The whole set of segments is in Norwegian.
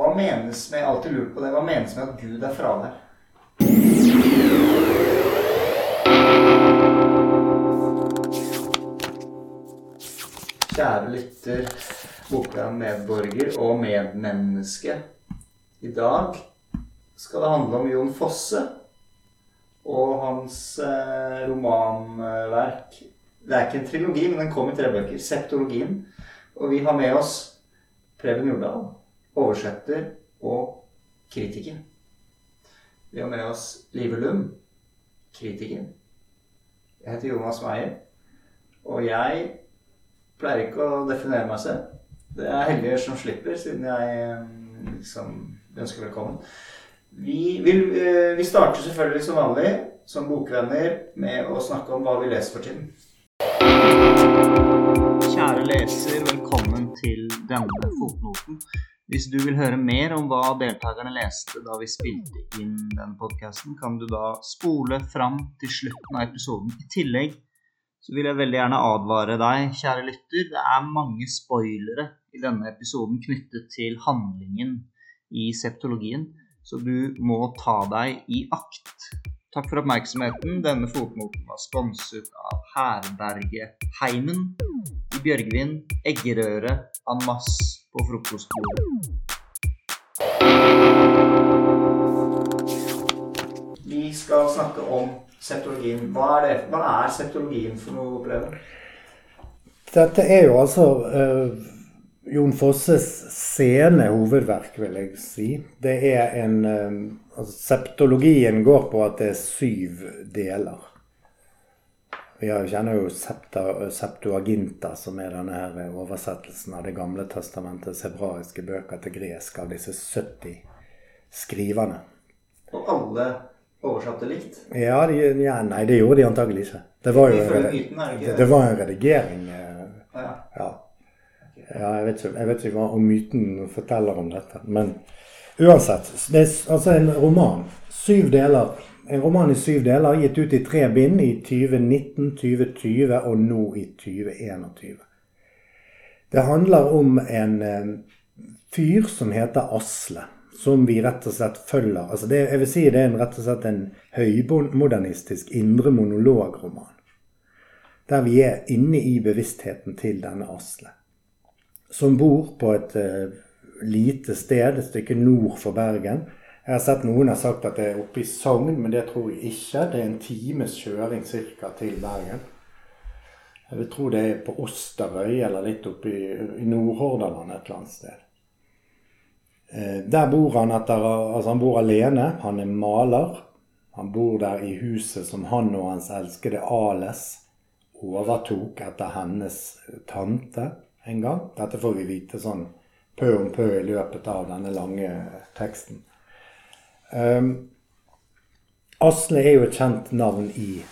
hva menes med alltid lurt på det, hva menes med at Gud er fravær? Kjære lytter, boka medborger og medmenneske. I dag skal det handle om Jon Fosse og hans eh, romanverk. Det er ikke en trilogi, men den kom i tre bøker. Septologien. Og vi har med oss Preben Jordal, oversetter og kritiker. Vi har med oss Live Lund, kritiker. Jeg heter Jonas Meyer, og jeg pleier ikke å definere meg selv. Det er heldige som slipper, siden jeg eh, liksom ønsker velkommen. Vi, vil, eh, vi starter selvfølgelig som vanlig, som bokvenner, med å snakke om hva vi leser for tiden. Kjære leser, velkommen til denne fotnoten. Hvis du vil høre mer om hva deltakerne leste da vi spilte inn denne podkasten, kan du da spole fram til slutten av episoden. I tillegg så vil jeg veldig gjerne advare deg, kjære lytter. Det er mange spoilere i denne episoden knyttet til handlingen i septologien, så du må ta deg i akt. Takk for oppmerksomheten. Denne fotnoten var sponset av Herberget Heimen i Bjørgvin, Eggerøre, en masse på frokostbordet. Vi skal snakke om septologien. Hva er, det? Hva er septologien for noe, Preben? Dette er jo altså uh, Jon Fosses sene hovedverk, vil jeg si. Det er en uh, altså, Septologien går på at det er syv deler. Vi kjenner jo Septuaginta, som er denne her oversettelsen av Det gamle testamentets hebraiske bøker til gresk av disse 70 skriverne. Og alle oversatte likt? Ja, de, ja, nei, det gjorde de antagelig ikke. Det var jo en, det, det var en redigering. Ja. ja. ja jeg, vet ikke, jeg, vet ikke, om myten forteller om dette. Men uansett. Det er altså en roman. Syv deler en roman i syv deler, gitt ut i tre bind i 2019, 2020 og nå i 2021. Det handler om en eh, fyr som heter Asle, som vi rett og slett følger. Altså det, jeg vil si det er en, rett og slett en høymodernistisk indre monologroman. Der vi er inne i bevisstheten til denne Asle. Som bor på et uh, lite sted et stykke nord for Bergen jeg har sett noen har sagt at det er oppe i Sogn, men det tror jeg ikke. Det er en times kjøring ca. til Bergen. Jeg vil tro det er på Osterøy eller litt oppe i, i Nordhordaland et eller annet sted. Eh, der bor han etter Altså, han bor alene. Han er maler. Han bor der i huset som han og hans elskede Ales overtok etter hennes tante en gang. Dette får vi vite sånn pø om pø i løpet av denne lange teksten. Um, Asle er jo et kjent navn i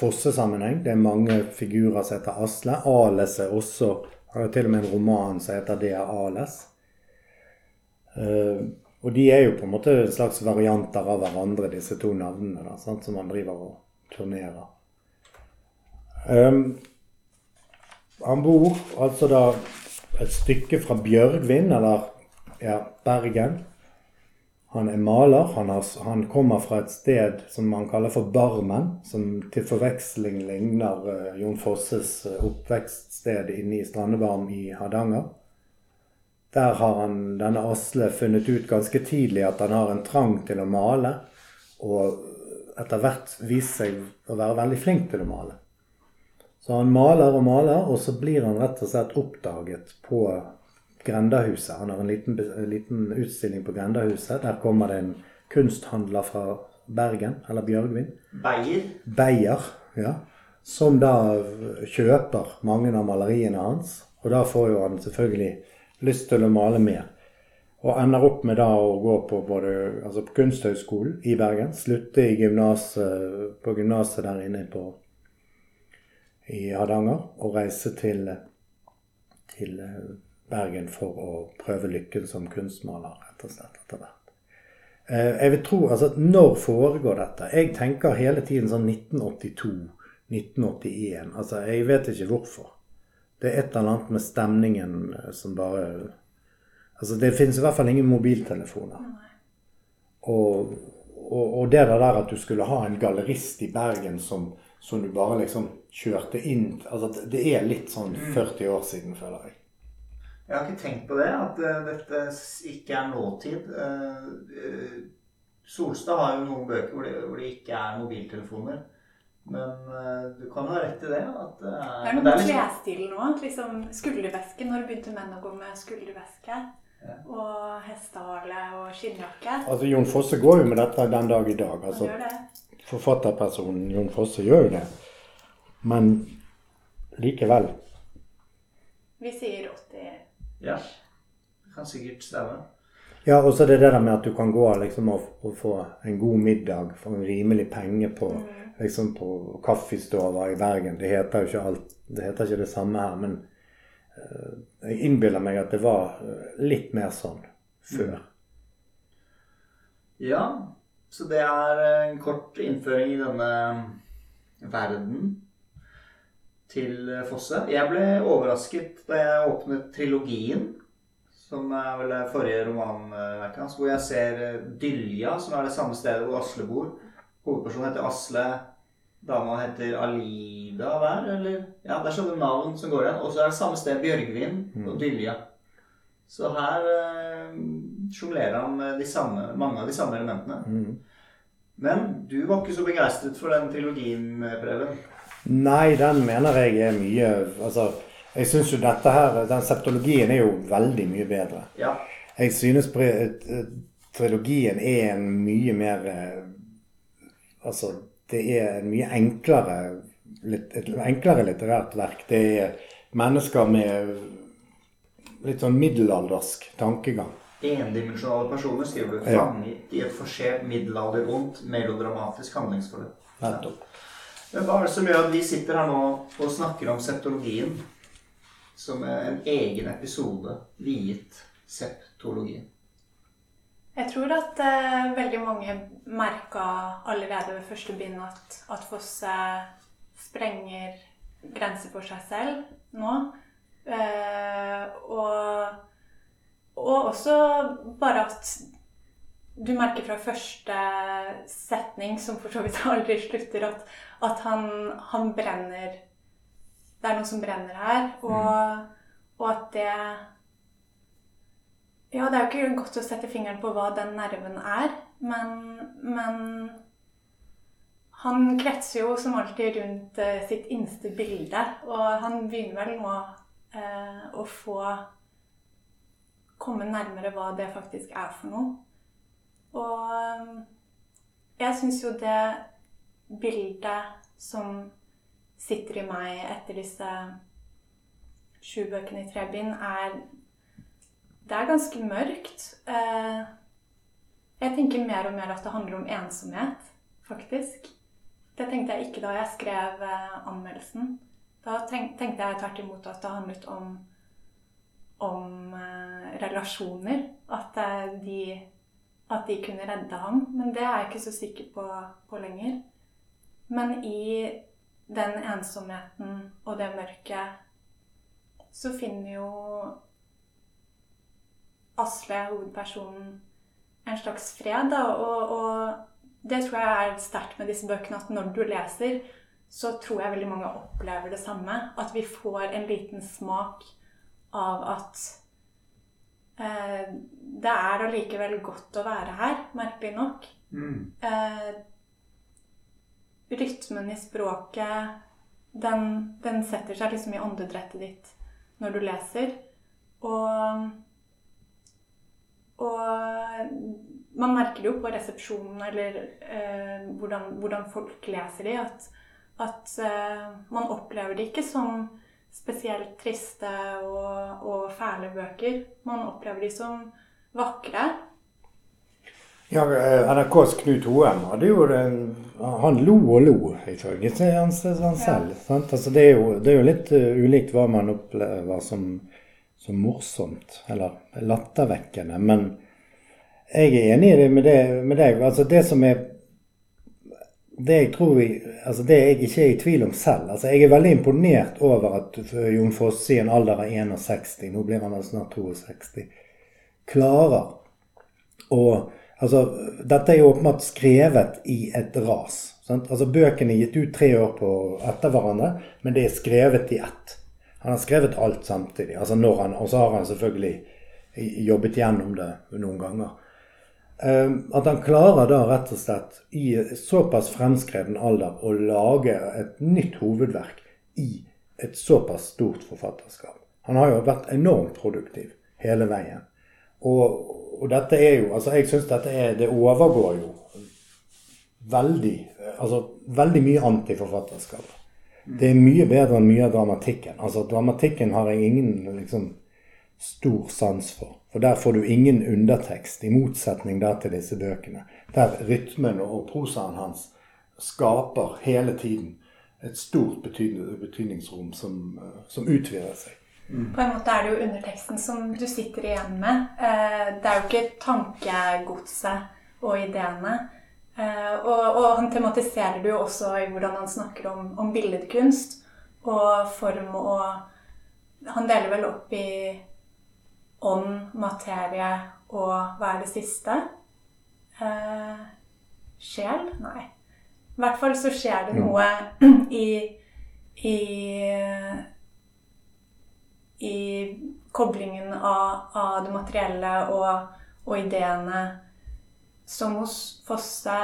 Fosse-sammenheng. Det er mange figurer som heter Asle. Ales er også Har jo til og med en roman som heter Det er Ales. Uh, og de er jo på en måte en slags varianter av hverandre, disse to navnene, da, sant? som man driver og turnerer. Um, han bor altså da et stykke fra Bjørgvin, eller ja, Bergen, han er maler. Han, har, han, kommer fra et sted som man kaller for Barmen, som til forveksling ligner uh, Jon Fosses uh, oppvekststed inne i Strandebarm i Hardanger. Der har han, denne Asle funnet ut ganske tidlig at han har en trang til å male, og etter hvert vist seg å være veldig flink til å male. Så han maler og maler, og så blir han rett og slett oppdaget på Grendahuset. Han har en liten, en liten utstilling på Grendahuset. Der kommer det en kunsthandler fra Bergen, eller Bjørgvin. Beyer? Beyer, ja. Som da kjøper mange av maleriene hans. Og da får jo han selvfølgelig lyst til å male mer. Og ender opp med da å gå på, både, altså på Kunsthøgskolen i Bergen. Slutte i gymnaset, på gymnaset der inne på, i Hardanger. Og reise til, til Bergen for å prøve lykken som kunstmaler, rett og slett, etter hvert. Eh, jeg vil tro, altså, Når foregår dette? Jeg tenker hele tiden sånn 1982, 1981. Altså, Jeg vet ikke hvorfor. Det er et eller annet med stemningen eh, som bare Altså, det finnes i hvert fall ingen mobiltelefoner. Og, og, og, det der at du skulle ha en gallerist i Bergen som, som, du bare liksom kjørte inn altså Det er litt sånn 40 mm. år siden, føler jeg. Jeg har ikke tenkt på det, at uh, dette ikke er nåtid. Uh, Solstad har jo noen bøker hvor det, hvor det ikke er mobiltelefoner. Men uh, du kan ha rett i det. At, det er noe med liksom... klesstilen òg. Liksom skulderveske. Når begynte menn å gå med skulderveske? Ja. Og hestehale og skinnjakke. Altså, Jon Fosse går jo med dette den dag i dag. Altså, forfatterpersonen Jon Fosse gjør jo det. Men likevel. Vi sier 80 ja. Det kan sikkert stemme. Ja, og så er det det der med at du kan gå liksom, og, og, få en god middag for en rimelig penge på, mm. liksom, på kaffestova i Bergen. Det heter jo ikke alt, det heter ikke det samme her, men uh, jeg innbiller meg at det var uh, litt mer sånn før. Ja, så det er en kort innføring i denne verden til Fosse. Jeg ble overrasket da jeg åpnet trilogien, som er vel det forrige romanverket hans, hvor jeg ser eh, Dylja, som er det samme stedet hvor Asle bor. Hovedpersonen heter Asle. Dama heter Alida der, eller Ja, det er sånne navn som går igjen. Og så er det samme sted Bjørgvin og mm. Dylja. Så her eh, sjonglerer han med mange av de samme elementene. Mm. Men du var ikke så begeistret for den trilogien, Preben? Nei, den mener jeg er mye Altså, jeg syns jo dette her Den septologien er jo veldig mye bedre. Ja. Jeg synes trilogien er en mye mer eh, Altså, det er en mye enklere et enklere litterært verk. Det er mennesker med litt sånn middelaldersk tankegang. Endimensjonale personer skriver du fanget i et forsert middelaldervondt melodramatisk handlingsforløp. Nettopp. Men hva er det som gjør at vi sitter her nå og snakker om septologien som er en egen episode viet septologien? Jeg tror at eh, veldig mange merka allerede ved første bind at, at Fosse sprenger grenser for seg selv nå. Eh, og, og også bare at du merker fra første setning, som for så vidt aldri slutter, at, at han, han, brenner Det er noe som brenner her. Og, og, at det Ja, det er jo ikke godt å sette fingeren på hva den nerven er, men, men han kretser jo som alltid rundt uh, sitt innste bilde, og han begynner vel nå uh, å få komme nærmere hva det faktisk er for noe. Og um, jeg syns jo det bildet som sitter i meg etter disse sju bøkene i tre bind, er Det er ganske mørkt. Eh, jeg tenker mer og mer at det handler om ensomhet, faktisk. Det tenkte jeg ikke da jeg skrev eh, anmeldelsen. Da tenkte jeg tvert imot at det handlet om, om eh, relasjoner. At de at de kunne redde ham. Men det er jeg ikke så sikker på, på lenger. Men i den ensomheten og det mørket så finner jo Asle, hovedpersonen, en slags fred. Da. Og, og det tror jeg er sterkt med disse bøkene, at når du leser, så tror jeg veldig mange opplever det samme. At vi får en liten smak av at det er allikevel godt å være her, merkelig nok. Mm. Eh, rytmen i språket, den, den, setter seg liksom i åndedrettet ditt når du leser. Og, og man merker det jo på resepsjonen eller eh, hvordan, hvordan, folk leser de, at, at eh, man opplever det ikke som spesielt triste og, og fæle bøker. Man opplever de som vakre. Ja, eh, NRKs Knut Hoem hadde jo det Han lo og lo, ifølge han, han selv. Ja. Altså, det, er jo, det, er jo, litt uh, ulikt hva man opplever som, som morsomt, eller lattervekkende. Men jeg er enig i det med, det, med deg. Altså, det som er det jeg tror vi, altså det jeg ikke er i tvil om selv altså Jeg er veldig imponert over at Jon Fosse i en alder av 61, nå blir han snart 62, klarer å Altså, dette er jo åpenbart skrevet i et ras. Sant? Altså, Bøkene er gitt ut tre år på etter hverandre, men det er skrevet i ett. Han har skrevet alt samtidig. altså når han, Og så har han selvfølgelig jobbet gjennom det noen ganger. Ehm, at han klarer da rett og slett i såpass fremskreden alder å lage et nytt hovedverk i et såpass stort forfatterskap. Han har jo vært enormt produktiv hele veien. Og, og dette er jo Altså, jeg syns dette er Det overgår jo veldig Altså veldig mye antiforfatterskap. Det er mye bedre enn mye av dramatikken. Altså, dramatikken har jeg ingen liksom stor sans for. For der får du ingen undertekst, i motsetning der til disse bøkene. Der rytmen og prosaen hans skaper hele tiden et stort betydningsrom som, som utvider seg. Mm. På en måte er det jo underteksten som du sitter igjen med. Eh, det er jo ikke tankegodset og ideene. Eh, og, og, han tematiserer det jo også i hvordan han snakker om, om billedkunst og form og Han deler vel opp i ånd, materie og hva er det siste? Eh, sjel? Nei. I hvert fall så skjer det noe i, i i koblingen av, av det materielle og, og, ideene som hos Fosse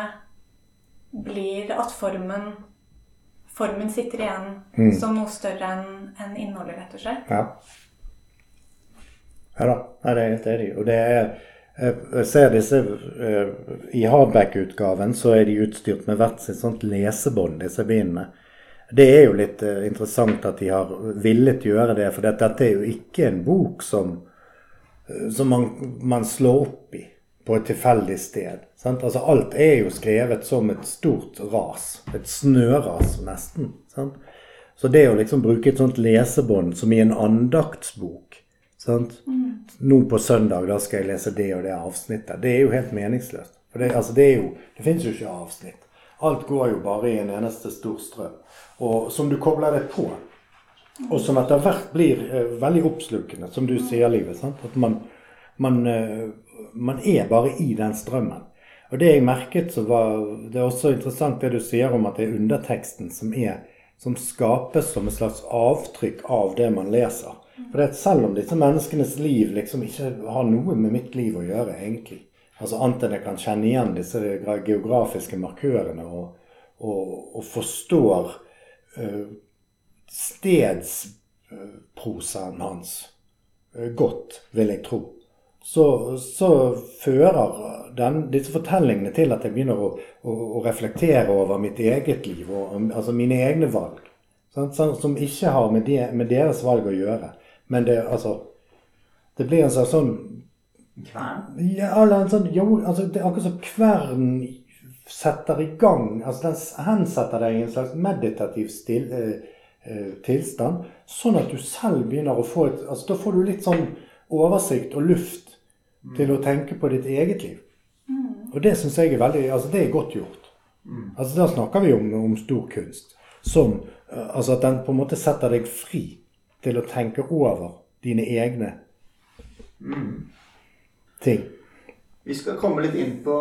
blir at formen Formen sitter igjen mm. som noe større enn en innholdet, rett og slett. Ja. Ja da, det er helt enig. Og det er jeg ser disse eh, I hardback-utgaven så er de utstyrt med hvert sitt sånt lesebånd, disse bindene. Det er jo litt uh, interessant at de har villet gjøre det, for dette, er jo ikke en bok som, som man, man, slår opp i på et tilfeldig sted. Sant? Altså Alt er jo skrevet som et stort ras. Et snøras, nesten. Sant? Så det å liksom bruke et sånt lesebånd som i en andaktsbok. Nå på søndag da skal jeg lese det og det avsnittet. Det er jo helt meningsløst. For det, altså, det, jo, det finnes jo ikke avsnitt. Alt går jo bare i en eneste stor strøm og som du kobler deg på. Og som etter hvert blir eh, veldig oppslukende, som du sier, Livet. Sant? At man, man, eh, man, er bare i den strømmen. Og det jeg merket, så var det er også interessant det du sier om at det er underteksten som, er, som skapes som et slags avtrykk av det man leser. For det at selv om disse menneskenes liv liksom ikke har noe med mitt liv å gjøre, egentlig, altså annet enn jeg kan kjenne igjen disse geografiske markørene og, og, og forstår uh, stedsprosaen hans eh, godt, vil jeg tro. Så, så fører den, disse fortellingene til at jeg begynner å, å, å reflektere over mitt eget liv, og, altså mine egne valg. Sant? Som ikke har med, de, med, deres valg å gjøre. Men det, altså, det blir en sånn, sånn Kvern? Ja, en sånn, jo, altså, det er akkurat som kvern setter i gang altså Den hensetter deg i en slags meditativ stil, eh, eh, tilstand, sånn at du selv begynner å få et altså Da får du litt sånn oversikt og luft mm. til å tenke på ditt eget liv. Mm. Og det syns jeg er veldig altså det er godt gjort. Mm. Altså Da snakker vi om, om stor kunst. Som eh, altså at den på en måte setter deg fri til å tenke over dine egne mm. ting. Vi skal komme litt inn på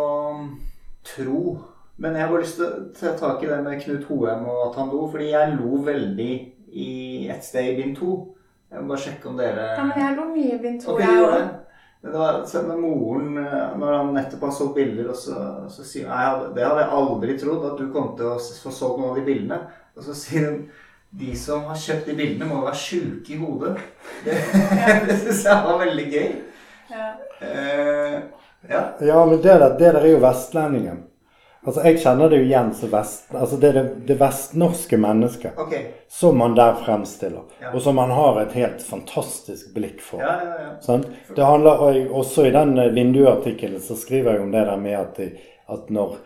tro. Men jeg har bare lyst til å ta tak i det med Knut Hoem og at han lo, fordi jeg lo veldig i et sted i bind to. Jeg må bare sjekke om dere Ja, men jeg lo mye i bind to, okay, jeg òg. Det var selv med moren eh, når han nettopp har solgt bilder, og så, så sier hun Det hadde jeg aldri trodd, at du kom til å få solgt noen av de bildene. Og så sier hun de som har kjøpt de bildene, må være sjuke i hodet. Det, syns jeg var veldig gøy. Ja. Uh, ja, ja men det der, det der er jo vestlendingen. Altså, Jeg kjenner det jo igjen som vest... Altså, det er det, det vestnorske mennesket okay. som man der fremstiller. Ja. Og som man har et helt fantastisk blikk for. Ja, ja, ja. Sånn? Det handler, Også i den vinduartikkelen så skriver jeg om det der med at, at når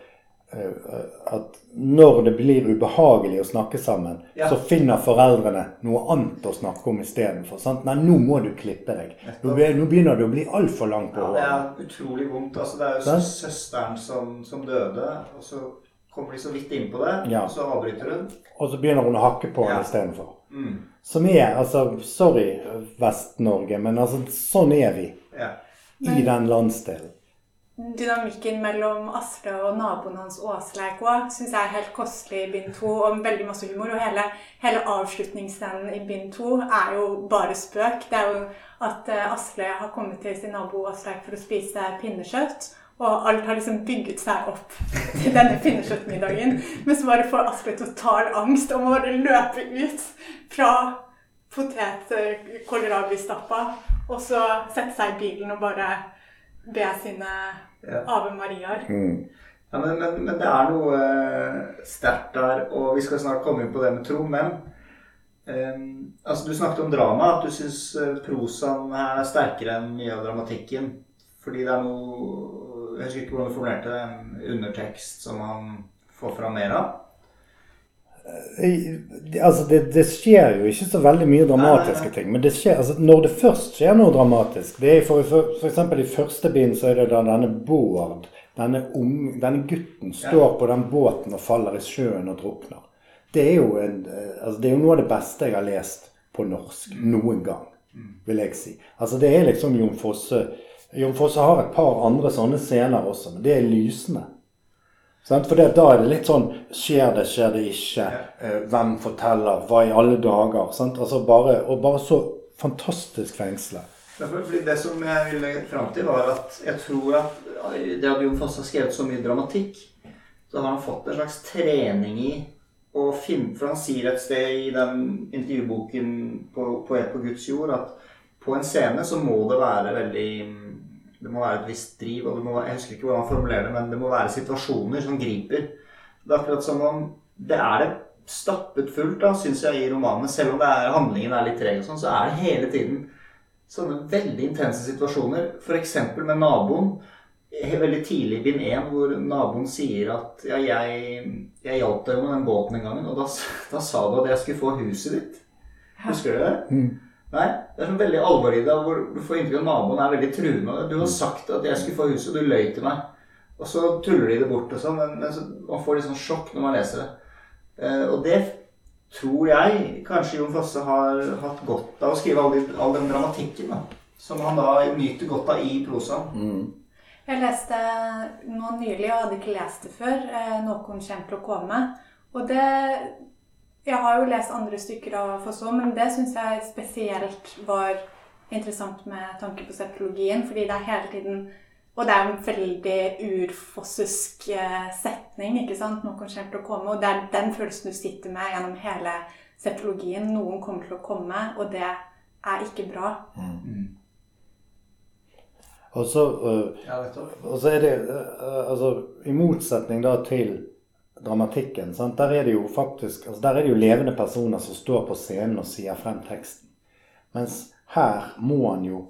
at når det blir ubehagelig å snakke sammen, ja. så finner foreldrene noe annet å snakke om istedenfor. Nei, nå må du klippe deg. Nå, begynner det å bli altfor langt på håret. Ja, det er utrolig vondt. Altså, det er jo det? søsteren som, som, døde, og så kommer de så vidt innpå det, ja. og så avbryter hun. Og så begynner hun å hakke på ja. istedenfor. Mm. Som er altså Sorry, Vest-Norge, men altså sånn er vi. Ja. i den landsdelen. Dynamikken mellom Asle og naboen hans Åsleik òg syns jeg er helt kostelig i bind to, og veldig masse humor. Og hele, hele avslutningsscenen i bind to er jo bare spøk. Det er jo at eh, Asle har kommet til sin nabo Åsleik for å spise pinnekjøtt. Og alt har liksom bygget seg opp til denne pinnekjøttmiddagen. Men så bare får Asle total angst og må bare løpe ut fra potet-kålrabistappa og så sette seg i bilen og bare be sine ja. Ave Mariaer. Mm. Ja, men, men, men, det er noe uh, sterkt der, og vi skal snart komme inn på det med tro. Men um, altså, du snakket om drama, at du syns uh, prosaen er sterkere enn mye av dramatikken. Fordi det er noe Jeg husker ikke hvordan du formulerte det. En undertekst som han får fram mer av. Altså, det, det, skjer jo ikke så veldig mye dramatiske ting. Men det skjer, altså, når det først skjer noe dramatisk det er for, for, for eksempel I første bind så er det da denne Bård, denne, unge, denne gutten, står på den båten og faller i sjøen og drukner. Det er, jo en, altså, det er jo noe av det beste jeg har lest på norsk noen gang, vil jeg si. Altså Det er liksom Jon Fosse Jon Fosse har et par andre sånne scener også, men det er lysende. For det, da er det litt sånn Skjer det, skjer det ikke? Eh, hvem forteller? Hva i alle dager? Altså bare, og bare så fantastisk fengsle. Det som jeg ville fram til, var at jeg tror at det at Jon Fosse har skrevet så mye dramatikk, så har han fått en slags trening i å finne For han sier et sted i den intervjuboken på, et på Guds jord' at på en scene så må det være veldig det må være et visst driv, og må, jeg husker ikke hvordan han formulerer det, men det må være situasjoner som griper. Det er akkurat som om det er det stappet fullt da, syns jeg, i romanene. Selv om er, handlingen er litt treg, og sånn, så er det hele tiden sånne veldig intense situasjoner. F.eks. med naboen. Veldig tidlig i bind 1, hvor naboen sier at ja, jeg, jeg hjalp deg med den båten en gang, og da, da, sa du at jeg skulle få huset ditt. Husker du det? Mm. Nei, det er sånn veldig alvor i det, hvor du får inntrykk av at naboen er veldig truende. Du har sagt at jeg skulle få huset, og du løy til meg. Og så tuller de det bort og sånn, men, men så, man får litt sånn sjokk når man leser det. Eh, og det tror jeg kanskje Jon Fosse har hatt godt av å skrive all, all den dramatikken da, som han da nyter godt av i prosaen. Mm. Jeg leste nå nylig, og hadde ikke lest det før, eh, 'Noen kommer til å komme'. Og det jeg har jo lest andre stykker av Fosse men det syns jeg spesielt var interessant med tanke på septologien, fordi det er hele tiden Og det er en veldig urfossesk eh, setning, ikke sant? Noen kommer til å komme. Og det er den følelsen du sitter med gjennom hele septologien. Noen kommer til å komme, og det er ikke bra. Mm. Og så, uh, og så er det uh, altså, I motsetning da til dramatikken. Sant? Der er det jo faktisk altså Der er det jo levende personer som står på scenen og sier frem teksten. Mens her må han jo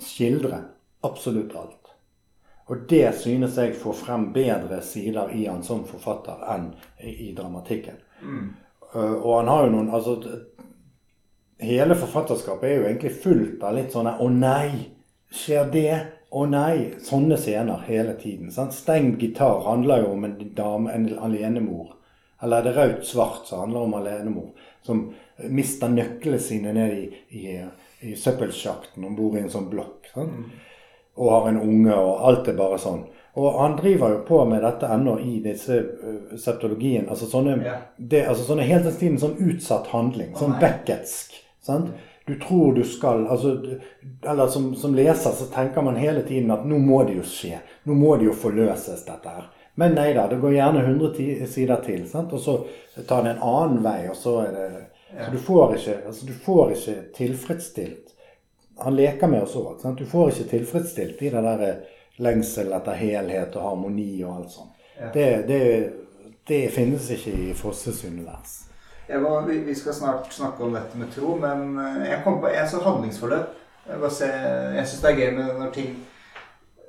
skildre absolutt alt. Og det synes jeg får frem bedre sider i han som forfatter enn i dramatikken. Mm. Uh, og han har jo noen altså Hele forfatterskapet er jo egentlig fullt av litt sånne 'Å nei, skjer det?' Å nei, sånne scener hele tiden. Sant? Stengt gitar handler jo om en dame, en alenemor. Eller er det raut-svart som handler om alenemor. Som mister nøklene sine ned i, i, i søppelsjakten om bor i en sånn blokk. Mm. Og har en unge, og alt er bare sånn. Og han driver jo på med dette ennå i disse uh, septologien. Altså sånne, yeah. det, altså sånne helt tiden sånn utsatt handling. Sånn Beckettsk. Sant? Du tror du skal altså, Eller som, som, leser så tenker man hele tiden at nå må det jo skje. Nå må det jo forløses, dette her. Men nei da, det går gjerne 100 sider til. Sant? Og så tar det en annen vei, og så er det Så du får ikke, altså, du får ikke tilfredsstilt Han leker med oss òg. Du får ikke tilfredsstilt i det der lengsel etter helhet og harmoni og alt sånt. Det, det, det finnes ikke i Fosses univers. Må, vi, vi, skal snart snakke om dette med tro, men eh, jeg kom på en sånn handlingsforløp. Jeg, se, jeg syns det er gøy med når ting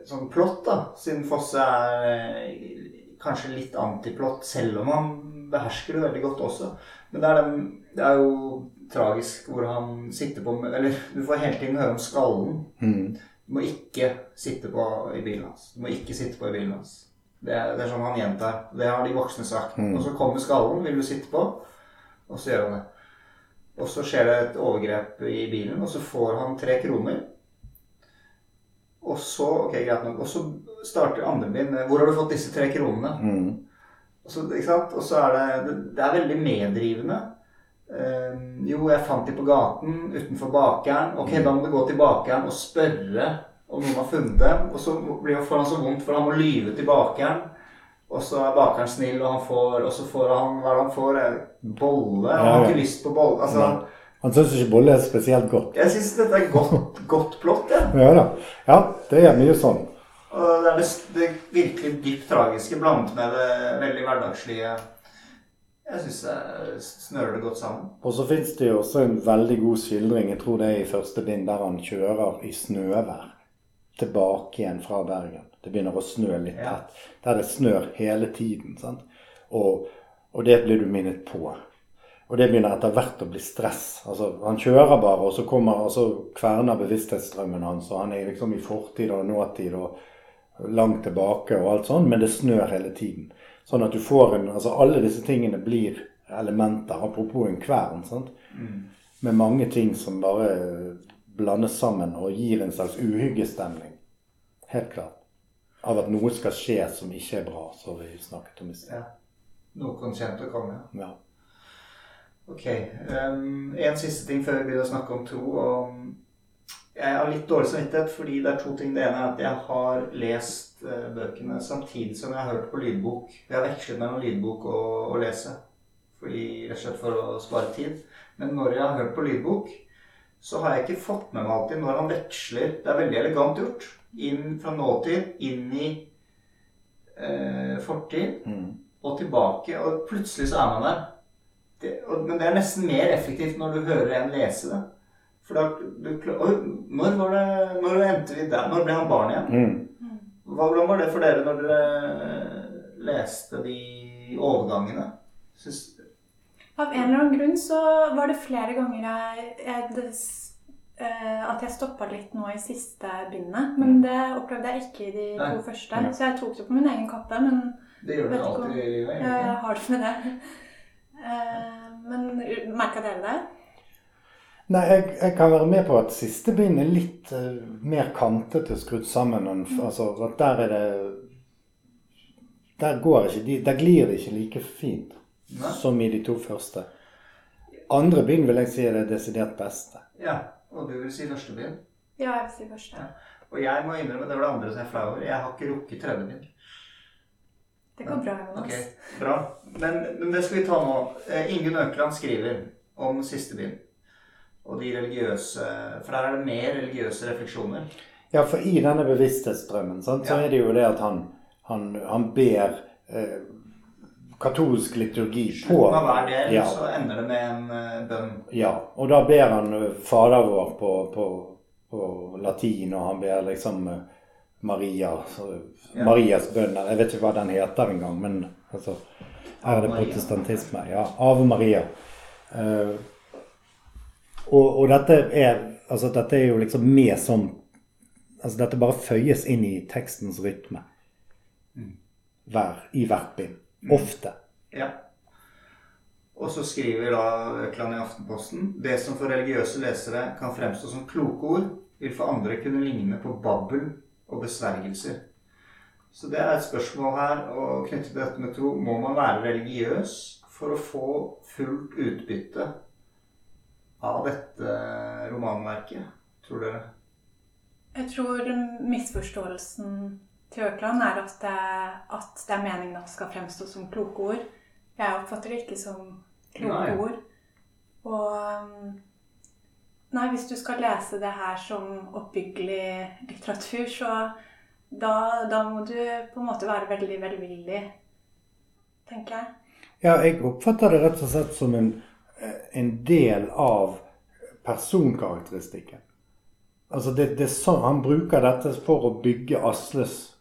Sånn plott, da. Siden Fosse er eh, kanskje litt antiplott, selv om han behersker det veldig godt også. Men det er, den, det er jo tragisk hvor han sitter på Eller du får hele tiden høre om skallen. Mm. Du må ikke sitte på i bilen hans. Du må ikke sitte på i bilen hans. Det er, det er sånn han gjentar. Det har de voksne sagt. Mm. Og så kommer skallen. Vil du sitte på? Og så gjør han det. Og så skjer det et overgrep i bilen, og så får han tre kroner. Og så ok, greit nok, og så starter andre bind med 'Hvor har du fått disse tre kronene?' Mm. Og, så, ikke sant? og så er det Det er veldig meddrivende. Uh, jo, jeg fant de på gaten utenfor bakeren. Ok, da må du gå til bakeren og spørre om noen har funnet dem. Og så blir han så vondt, for han må lyve til bakeren. Og så er bakeren snill, og han får Og så får han Hva han får? Bolle? Han har ikke lyst på bolle. Altså, han syns ikke bolle er spesielt godt. Jeg syns dette er godt, godt plott. Ja. ja da. Ja, det er mye sånn. Og det er det, det virkelig dypt tragiske blandet med det veldig hverdagslige. Jeg syns det snører det godt sammen. Og så fins det jo også en veldig god skildring, jeg tror det er i første bind, der han kjører i snøvær tilbake igjen fra Bergen. Det begynner å snø litt tett. Der det snør hele tiden. sant? Og, og det blir du minnet på. Og det begynner etter hvert å bli stress. Altså, han kjører bare, og så kommer, og så kverner bevissthetsstrømmen hans. Og han er liksom i fortid og nåtid og langt tilbake og alt sånn, men det snør hele tiden. Sånn at du får en Altså alle disse tingene blir elementer. Apropos en kvern. sant? Mm. Med mange ting som bare blandes sammen og gir en slags uhyggestemning. Helt klart. Av at noe skal skje som ikke er bra, som vi snakket om i sted. Ja. Noe kjent å komme. Ja. Ok. Um, en siste ting før vi begynner å snakke om tro. Og jeg har litt dårlig samvittighet fordi det er to ting. Det ene er at jeg har lest uh, bøkene samtidig som jeg har hørt på lydbok. Jeg har vekslet mellom lydbok og, å lese. Fordi, rett og slett for å spare tid. Men når jeg har hørt på lydbok, så har jeg ikke fått med meg alltid når han veksler Det er veldig elegant gjort. Inn fra nåtid, inn i eh, fortid mm. og tilbake. Og plutselig så er man der det, men det er nesten mer effektivt når du hører en lese det. For da du, og, når var det Når endte vi der? Når ble han barn igjen? Mm. Hvordan var det for dere når dere leste de overgangene? Synes... Av en eller annen grunn så var det flere ganger jeg, jeg des, uh, at jeg stoppa litt nå i siste bindet. Men det opplevde jeg ikke i de Nei. to første. Så jeg tok det på min egen kappe. Men det gjør du alltid i livet? Jeg har det med det. Eh, men merka dere det? Nei, jeg, jeg, kan være med på at siste bind er litt uh, mer kantete skrudd sammen. Enn, mm. altså, at der er det Der går ikke Der glir det ikke like fint Nei. som i de to første. Andre bind vil jeg si er det desidert beste. Ja, Og du vil si første bind? Ja, jeg vil si første. Ja. Og jeg må innrømme, det var det andre som jeg er flau over. Jeg har ikke rukket tredje bind. Det går bra, Jonas. Okay, bra. Men, men, det skal vi ta nå. Eh, Ingunn Økeland skriver om siste bind. Og de religiøse For der er det mer religiøse refleksjoner. Ja, for i denne bevissthetsdrømmen sant, så ja. er det jo det at han, han, han ber eh, katolsk liturgi på Slutten av hver del ja. så ender det med en uh, bønn. Ja, og da ber han uh, Fader vår på, på, på, latin, og han ber liksom uh, Maria, ja. Marias bønn Jeg vet ikke hva den heter engang, men altså, her er det protestantisme. Ja, Ave Maria. Uh, og, og, dette er altså dette er jo liksom med som altså Dette bare føyes inn i tekstens rytme mm. Hver, i hvert bind. Mm. Ofte. Ja. Og så skriver da Økland i Aftenposten det som for religiøse lesere kan fremstå som kloke ord, vil for andre kunne ligne på babbel og besvergelser. Så det er et spørsmål her og knyttet til dette med tro. Må man være religiøs for å få fullt utbytte av dette romanverket, tror dere? Jeg tror misforståelsen til Økland er at det, at det er meningen at det skal fremstå som kloke ord. Jeg oppfatter det ikke som kloke Nei. ord. Og Nei, hvis du skal lese det her som oppbyggelig litteratur, så da, da, må du på en måte være veldig velvillig, tenker jeg. Ja, jeg oppfatter det rett og slett som en, en del av personkarakteristikken. Altså det, det Han bruker dette for å bygge Asles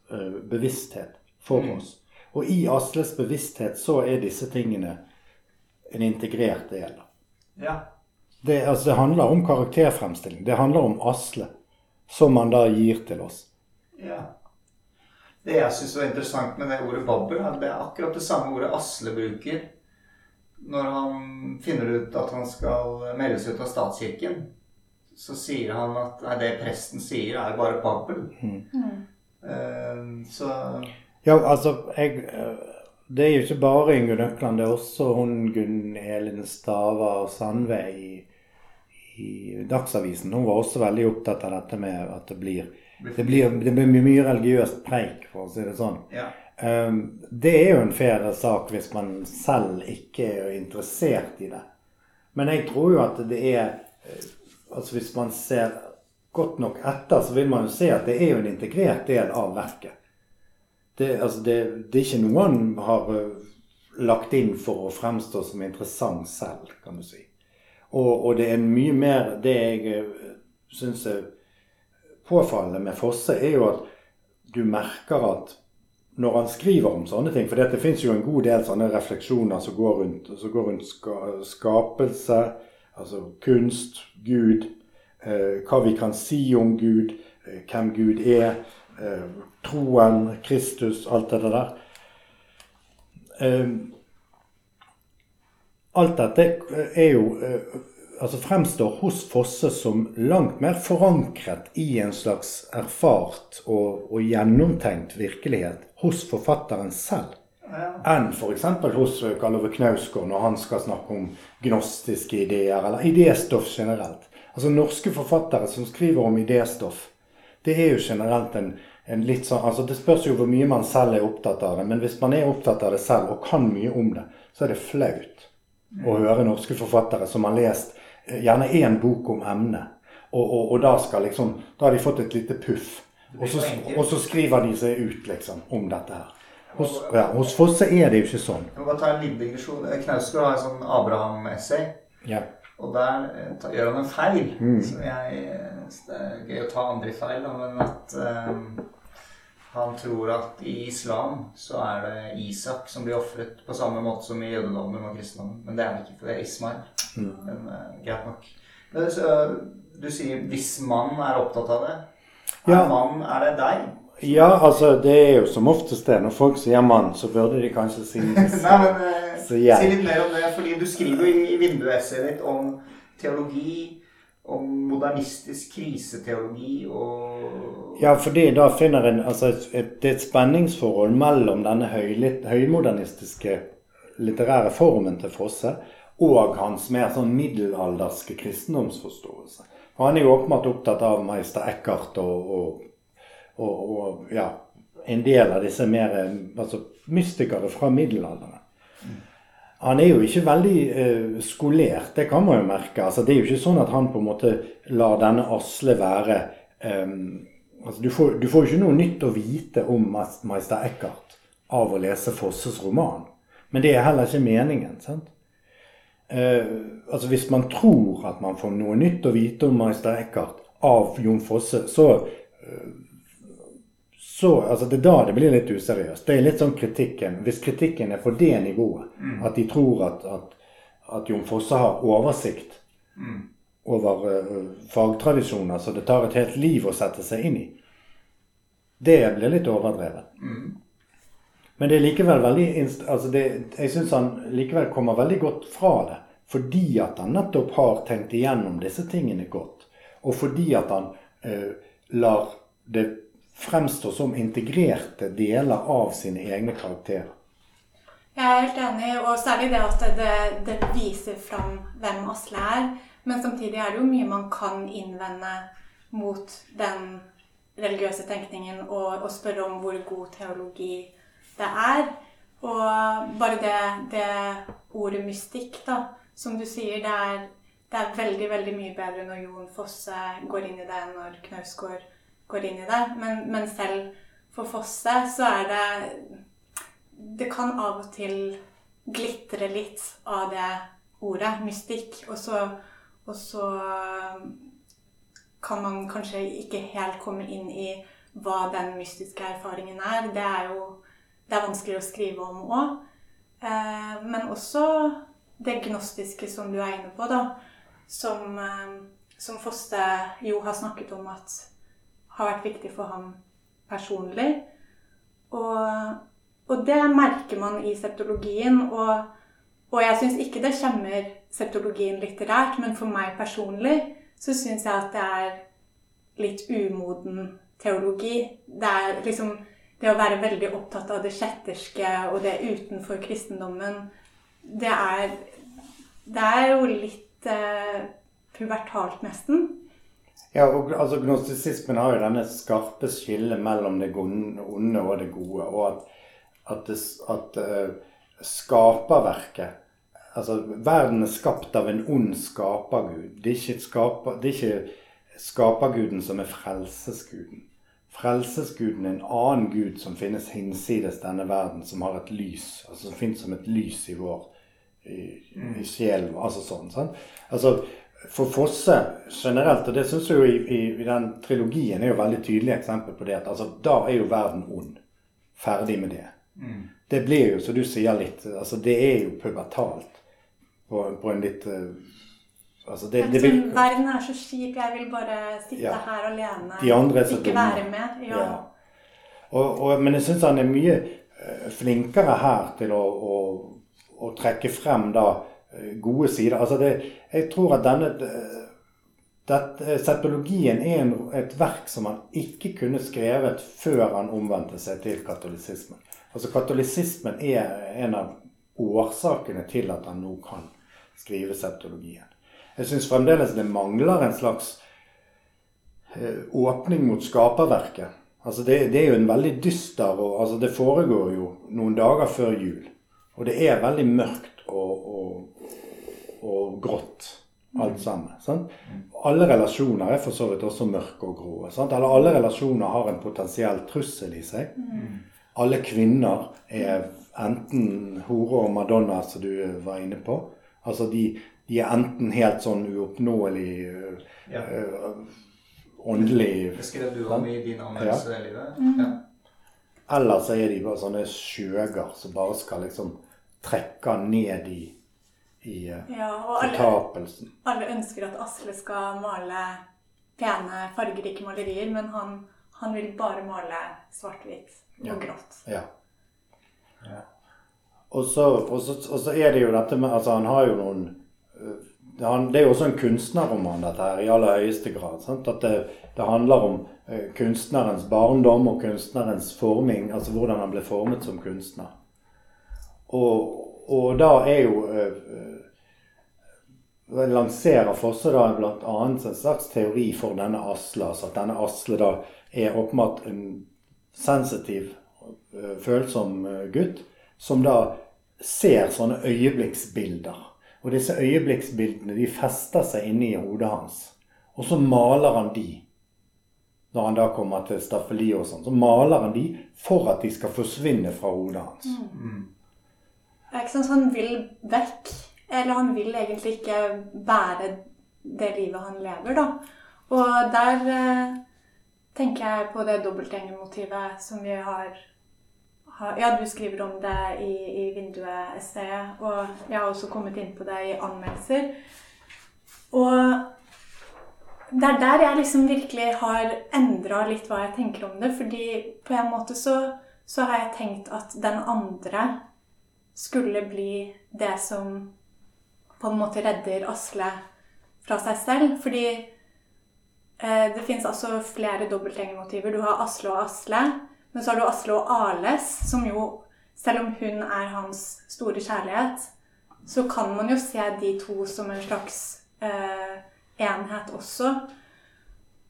bevissthet for mm. oss. Og i Asles bevissthet så er disse tingene en integrert del. Ja. Det, altså, det handler om karakterfremstilling. Det handler om Asle, som man da gir til oss. Ja. Det jeg syns var interessant med det ordet babbel, er det er akkurat det samme ordet Asle bruker når han finner ut at han skal meldes ut av statskirken. så sier han at nei, det presten sier, er bare babbel. Mm. Uh, så Ja, altså jeg, Det er jo ikke bare Ingunn Økland, det er også hun Gunn Elin Stava Sandve i, i Dagsavisen. Hun var også veldig opptatt av dette med at det blir det blir, det blir mye religiøst preik, for å si det sånn. Ja. Um, det er jo en fair sak hvis man selv ikke er interessert i det. Men jeg tror jo at det er eh, altså Hvis man ser godt nok etter, så vil man jo se at det er jo en integrert del av verket. Det, altså det, det er ikke noe han har eh, lagt inn for å fremstå som interessant selv, kan du si. Og, og det er mye mer Det jeg eh, syns er påfallende med Fosse, er jo at du merker at når han skriver om sånne ting For det fins jo en god del sånne refleksjoner som går rundt, som går rundt ska, skapelse, altså kunst, Gud, hva vi kan si om Gud, eh, hvem Gud er, eh, troen, Kristus, alt det der. Eh, alt dette er jo eh, altså fremstår hos Fosse som langt mer forankret i en slags erfart og, og gjennomtenkt virkelighet hos forfatteren selv ja. enn f.eks. hos Karl Ove Knausgård når han skal snakke om gnostiske ideer, eller idéstoff generelt. Altså Norske forfattere som skriver om idéstoff, det er jo generelt en, en litt sånn, altså Det spørs jo hvor mye man selv er opptatt av det, men hvis man er opptatt av det selv og kan mye om det, så er det flaut å høre norske forfattere som har lest gjerne én bok om emnet. Og, og, og, da, skal liksom, da har de fått et lite puff. Og så, og så, skriver de seg ut liksom om dette her. Hos, ja, hos Fosse er det jo ikke sånn. Jeg må bare ta en liten digresjon. Knausgård har en sånn Abraham-essay. Ja. Og der ta, gjør han en feil. Mm. Som jeg, det er gøy å ta andre i feil, men at um, han tror at i islam så er det Isak som blir ofret på samme måte som i jødedommen og kristendommen. Men det er det ikke, for det er Ismail. Mm. Men uh, greit nok. Men, så, du sier 'hvis mann er opptatt av det'. Er ja. mann, er det deg? Ja, altså det er jo som oftest det. Når folk sier 'mann', så burde de kanskje si Nei, men uh, Si litt mer om det. fordi du skriver jo i vinduesset ditt om teologi om modernistisk kriseteologi og Ja, fordi da finner en altså et, Det er et spenningsforhold mellom denne høy, høymodernistiske litterære formen til Fosse og hans mer sånn middelalderske kristendomsforståelse. For han er jo åpenbart opptatt av meister Eckhart og, og, og, og ja, en del av disse mer altså, mystikere fra middelalderen. Han er jo ikke veldig uh, skolert, det kan man jo merke. Altså, det er jo ikke sånn at han på en måte lar denne Asle være um, altså, du, får, du får jo ikke noe nytt å vite om meister Eckhart av å lese Fosses roman. Men det er heller ikke meningen. sant? eh, altså Hvis man tror at man får noe nytt å vite om Meister Eckhart av Jon Fosse, så, eh, så altså Det er da det blir litt useriøst. Det er litt sånn kritikken. Hvis kritikken er på det nivået, mm. at de tror at, at, at, Jon Fosse har oversikt mm. over uh, fagtradisjoner, så det tar et helt liv å sette seg inn i, det blir litt overdrevet. Mm. Men det er likevel veldig altså det, jeg syns han likevel kommer veldig godt fra det. Fordi at han nettopp har tenkt igjennom disse tingene godt. Og fordi at han uh, lar det fremstå som integrerte deler av sine egne karakterer. Jeg er helt enig, og særlig det at det, det viser fram hvem Asle er. Men samtidig er det jo mye man kan innvende mot den religiøse tenkningen og, og spørre om hvor god teologi det er. Og bare det, det, ordet mystikk, da, som du sier, det er, det er, veldig veldig mye bedre når Jon Fosse går inn i det, enn når Knausgård går inn i det. Men, men, selv for Fosse så er det Det kan av og til glitre litt av det ordet, mystikk. Og så, og så kan man kanskje ikke helt komme inn i hva den mystiske erfaringen er. Det er jo det er vanskelig å skrive om òg. Eh, men også det gnostiske som du er inne på, da. Som, eh, som Foste jo har snakket om at har vært viktig for ham personlig. Og, og det merker man i septologien. Og, og jeg syns ikke det skjemmer septologien litterært, men for meg personlig så syns jeg at det er litt umoden teologi. Det er liksom det å være veldig opptatt av det kjetterske og det utenfor kristendommen, det er, det er jo litt eh, pubertalt, nesten. Ja, og altså Gnostisismen har jo denne skarpe skillet mellom det onde og det gode. Og at, at, det, at uh, skaperverket Altså, verden er skapt av en ond skapergud. Det er ikke, skaper, det er ikke skaperguden som er frelsesguden. Frelsesguden er en annen gud som finnes hinsides denne verden, som har et lys. altså Som finnes som et lys i vår i, i sjelen. Altså sånn. sant? Altså, For Fosse generelt, og det syns jeg jo i, i, i, den trilogien er jo veldig tydelig eksempel på det, at altså, da er jo verden ond. Ferdig med det. Mm. Det blir jo, som du sier, litt altså Det er jo pubertalt på, på en litt uh, Altså det, det vil... Sånn, verden er så kjip, jeg vil bare sitte ja. her alene. De andre er så ikke være med. Ja. ja. Og, og, men jeg syns han er mye uh, flinkere her til å, å, å, trekke frem da uh, gode sider. Altså det, jeg tror at denne dette, Septologien er en, et verk som han ikke kunne skrevet før han omvendte seg til katolisismen. Altså Katolisismen er en av årsakene til at han nå kan skrive septologien. Jeg syns fremdeles det mangler en slags eh, åpning mot skaperverket. Altså det, det, er jo en veldig dyster og altså Det foregår jo noen dager før jul. Og det er veldig mørkt og, og grått, alt sammen. Sant? Alle relasjoner er for så vidt også mørke og grå. Sant? Eller alle relasjoner har en potensiell trussel i seg. Alle kvinner er enten hore og madonna, som du var inne på. Altså de, de er enten helt sånn uoppnåelig ja. uh, åndelig Det skrev du om i din anmeldelse, ja. Livet. Mm. Ja. Eller så er de bare sånne skjøger som bare skal liksom trekke ned i, i uh, ja, fortapelsen. Alle, alle ønsker at Asle skal male pene, fargerike malerier, men han, han vil bare male svart-hvitt og grått. Ja. ja. Og så, og, så, og så, er det jo dette med Altså, han har jo noen det er jo også en kunstnerroman, dette her, i aller høyeste grad. Sant? At det, det, handler om eh, kunstnerens barndom og kunstnerens forming, altså hvordan han ble formet som kunstner. Og, og da er jo eh, eh lanserer Fosse da bl.a. en slags teori for denne Asle. Altså at denne Asle da er åpenbart en sensitiv, eh, følsom gutt som da ser sånne øyeblikksbilder og disse øyeblikksbildene de fester seg inni hodet hans. Og så maler han de. Når han da kommer til staffeli og sånn, så maler han de for at de skal forsvinne fra hodet hans. Mm. Ikke sånn at han vil vekk. Eller han vil egentlig ikke bære det livet han lever, da. Og der eh, tenker jeg på det dobbeltgjengermotivet som vi har ja, du skriver om det i, i vinduet-essayet, og jeg har også kommet inn på det i anmeldelser. Og det er der jeg liksom virkelig har endra litt hva jeg tenker om det. fordi på en måte så, så, har jeg tenkt at den andre skulle bli det som på en måte redder Asle fra seg selv. Fordi eh, det fins altså flere dobbeltgjengermotiver. Du har Asle og Asle. Men så har du Asle og Ales, som jo, selv om hun er hans store kjærlighet, så kan man jo se de to som en slags eh, enhet også.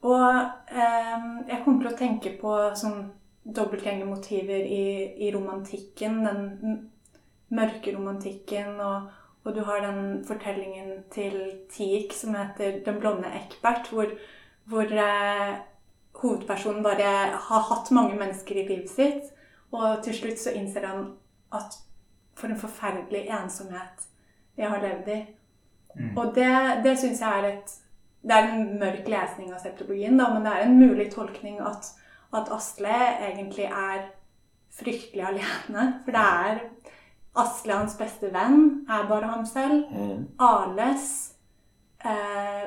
Og eh, jeg kommer til å tenke på sånn dobbeltgjengermotiver i, i romantikken. Den mørke romantikken. Og, og, du har den fortellingen til Tieck som heter 'Den blonde Eckbert', hvor, hvor eh, hovedpersonen bare har hatt mange mennesker i livet sitt. Og til slutt så innser han at for en forferdelig ensomhet jeg har levd i. Mm. Og det, det syns jeg er et Det er en mørk lesning av septologien, da, men det er en mulig tolkning at, at Asle egentlig er fryktelig alene. For det er Asle, hans beste venn, er bare ham selv. Mm. Arles eh,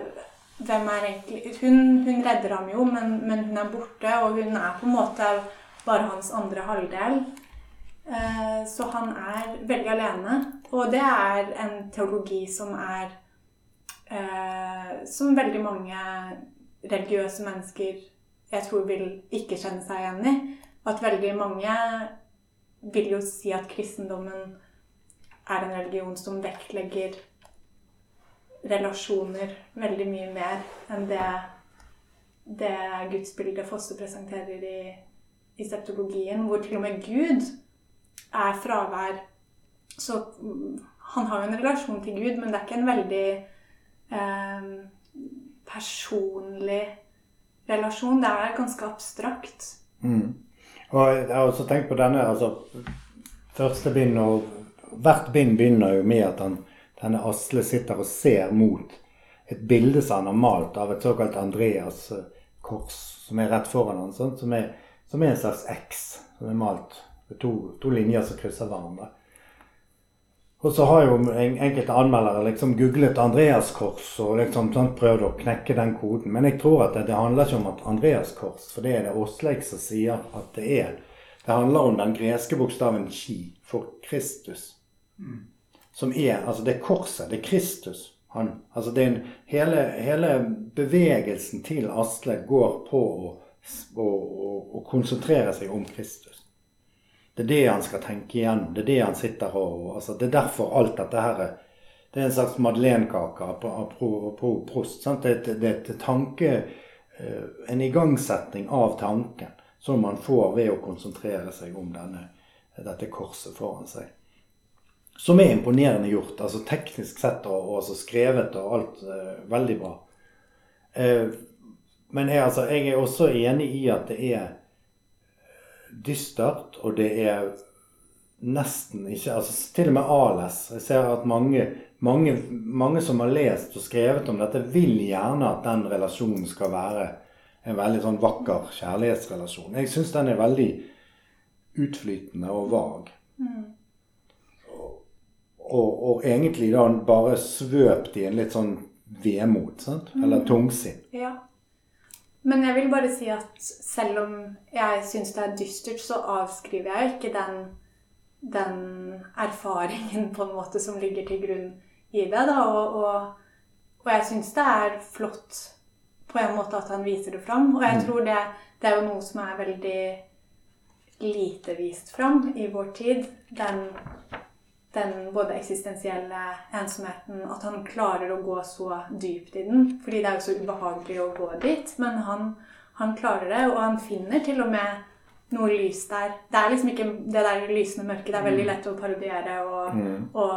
hvem er egentlig Hun, hun redder ham jo, men, men, hun er borte, og hun er på en måte bare hans andre halvdel. Eh, så han er veldig alene. Og det er en teologi som er eh, som veldig mange religiøse mennesker jeg tror vil ikke kjenne seg igjen i. At veldig mange vil jo si at kristendommen er en religion som vektlegger relasjoner veldig mye mer enn det, det gudsbildet Fosse presenterer i, i septologien, hvor til og med Gud er fravær. Så mm, han har jo en relasjon til Gud, men det er ikke en veldig eh, personlig relasjon. Det er ganske abstrakt. Mm. Og jeg har også tenkt på denne altså, Første bind og Hvert bind begynner jo med at han, denne Asle sitter og ser mot et bilde som han har malt av et såkalt Andreas-kors, som er rett foran han, sånn, som, er, som, er, en slags X, som er malt med to, to linjer som krysser hverandre. Og så har jo enkelte anmeldere liksom googlet Andreas kors og liksom sånn, prøvd å knekke den koden. Men jeg tror at det, det handler ikke om at Andreas kors, for det er det Åsleik som sier at det er. Det handler om den greske bokstaven chi for Kristus. Som er Altså, det er korset. Det er Kristus. Han, altså det er en, hele, hele, bevegelsen til Asle går på å, å, å konsentrere seg om Kristus. Det er det han skal tenke igjennom. Det er det han sitter og altså, Det er derfor alt dette her Det er en slags madeleinekake apropos prost. Sant? Det, det, det er et tanke eh, En igangsetting av tanken som man får ved å konsentrere seg om denne, dette korset foran seg. Som er imponerende gjort. altså Teknisk sett og, og altså skrevet og alt eh, veldig bra. Eh, men jeg, altså, jeg er også enig i at det er dystert, og det er nesten ikke altså Til og med ALS. Jeg ser at mange, mange, mange, som har lest og skrevet om dette, vil gjerne at den relasjonen skal være en veldig sånn vakker kjærlighetsrelasjon. Jeg syns den er veldig utflytende og vag. Mm. Og, og, og, egentlig da bare svøpt i en litt sånn vemod, sant? Eller tungsinn. Ja. Men jeg vil bare si at selv om jeg syns det er dystert, så avskriver jeg ikke den, den, erfaringen på en måte som ligger til grunn i det. Da. Og, og, og jeg syns det er flott på en måte at han viser det fram. Og jeg mm. tror det, det er jo noe som er veldig lite vist fram i vår tid. Den den både eksistensielle ensomheten At han klarer å gå så dypt i den. Fordi det er jo så ubehagelig å gå dit. Men han, han klarer det, og han finner til og med noe lys der. Det er liksom ikke det der lysende mørket. Det er veldig mm. lett å parodiere og, mm. og,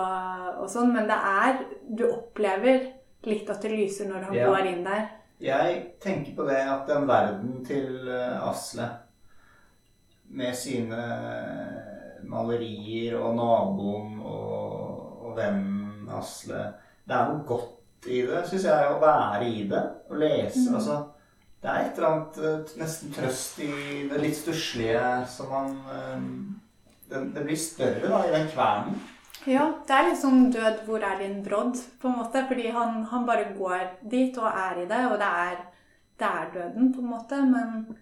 og, sånn, men det er Du opplever litt at det lyser når han ja. går inn der. Jeg tenker på det at den verden til eh, Asle med sine malerier og naboen og, og vennen Asle Det er noe godt i det, syns jeg, å være i det. Å lese. Mm. Altså, det er et eller annet eh, nesten trøst i det litt stusslige som man eh, det, det, blir større da, i den kvernen. Ja, det er sånn død hvor er din brodd, på en måte. Fordi han, han, bare går dit og er i det, og det er, det er døden, på en måte. Men,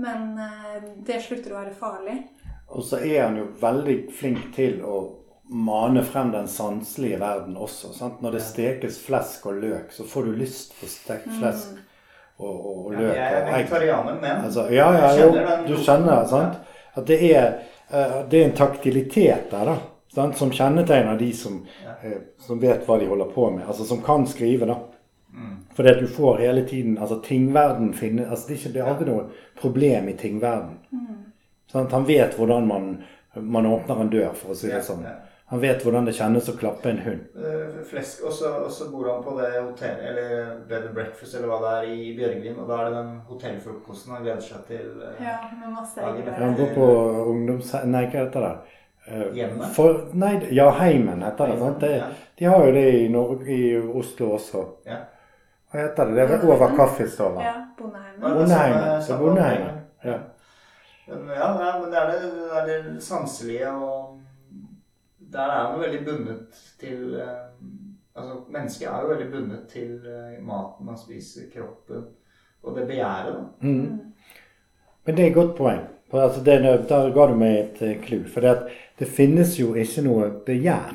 men eh, det slutter å være farlig. Og så er han jo veldig flink til å mane frem den sanselige verden også. Sant? Når det stekes flesk og løk, så får du lyst på stekt mm. flesk og, og, og løk. Ja, jeg er vegetarianer, men altså, ja, ja, jo, du kjenner sant? at det er, uh, det er en taktilitet der, da. Sant? Som kjennetegner de som, uh, som, vet hva de holder på med. Altså som kan skrive, da. Mm. Fordi at du får hele tiden altså Tingverden finner altså Det er det er aldri noe problem i tingverden. Sånn, han vet hvordan man, man, åpner en dør, for å si det sånn. Han vet hvordan det kjennes å klappe en hund. Uh, flesk, Og så bor han på det hotellet, eller bed and breakfast, eller hva det er, i Bjørgvin. Og da er det den hotellfrokosten han gleder seg til. Uh, ja, med masse egg. Han går på ungdoms... Nei, hva heter det? Uh, Hjemmet? For, nei, ja, Heimen heter det. sant? Det, de har jo det i, Norge, i Oslo også. Ja. Hva heter det? Det er over kaffestova. Ja, Bondeheimen. Bondeheimen. Bondeheimen. Ja. Ja, men det er det, det, er det sanselige og Der er man veldig bundet til eh, Altså, mennesket er jo veldig bundet til eh, maten man spiser, kroppen og det begjæret. da. Mm. Men det er et godt poeng. For altså det, Da ga du meg et eh, clou. For det, det, finnes jo ikke noe begjær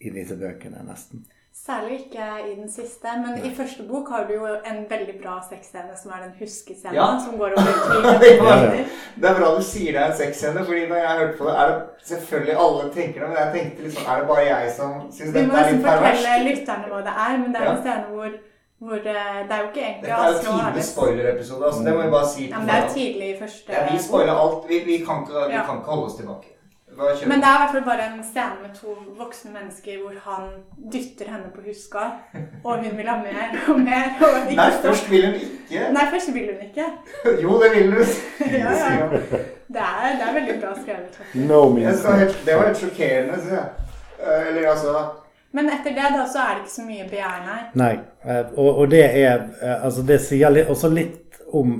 i disse bøkene, nesten. Særlig ikke i den siste. Men Nei. i første bok har du jo en veldig bra sexscene, som er den huskescenen. Ja. Som går over tre ja, ja. Det er bra du sier det er en sexscene, fordi når jeg hørte på det, er det selvfølgelig alle tenker det, men jeg tenkte liksom Er det bare jeg som syns dette er litt perverst? Vi må liksom fortelle lytterne hva det er, men det er en scene hvor hvor eh, det er jo ikke egentlig Dette er jo tidlig spoiler-episode. Altså, det må jeg bare si. Ja, men det er tidlig i første ja, Vi spoiler alt. Vi, vi, kan ikke, vi kan ikke holde oss tilbake. Men det er i hvert fall bare en scene med to voksne mennesker hvor han dytter henne på huska, og hun vil ha mer og mer. Og Nei, først vil hun ikke. Nei, først vil hun ikke. jo, det vil hun. ja, ja. Det er, det er veldig bra skrevet. No, det var helt sjokkerende, syns jeg. Eh, eller altså men etter det da, så er det ikke så mye begjær, nei. Nei, eh, og, og, det er eh, Altså, det sier litt, også litt om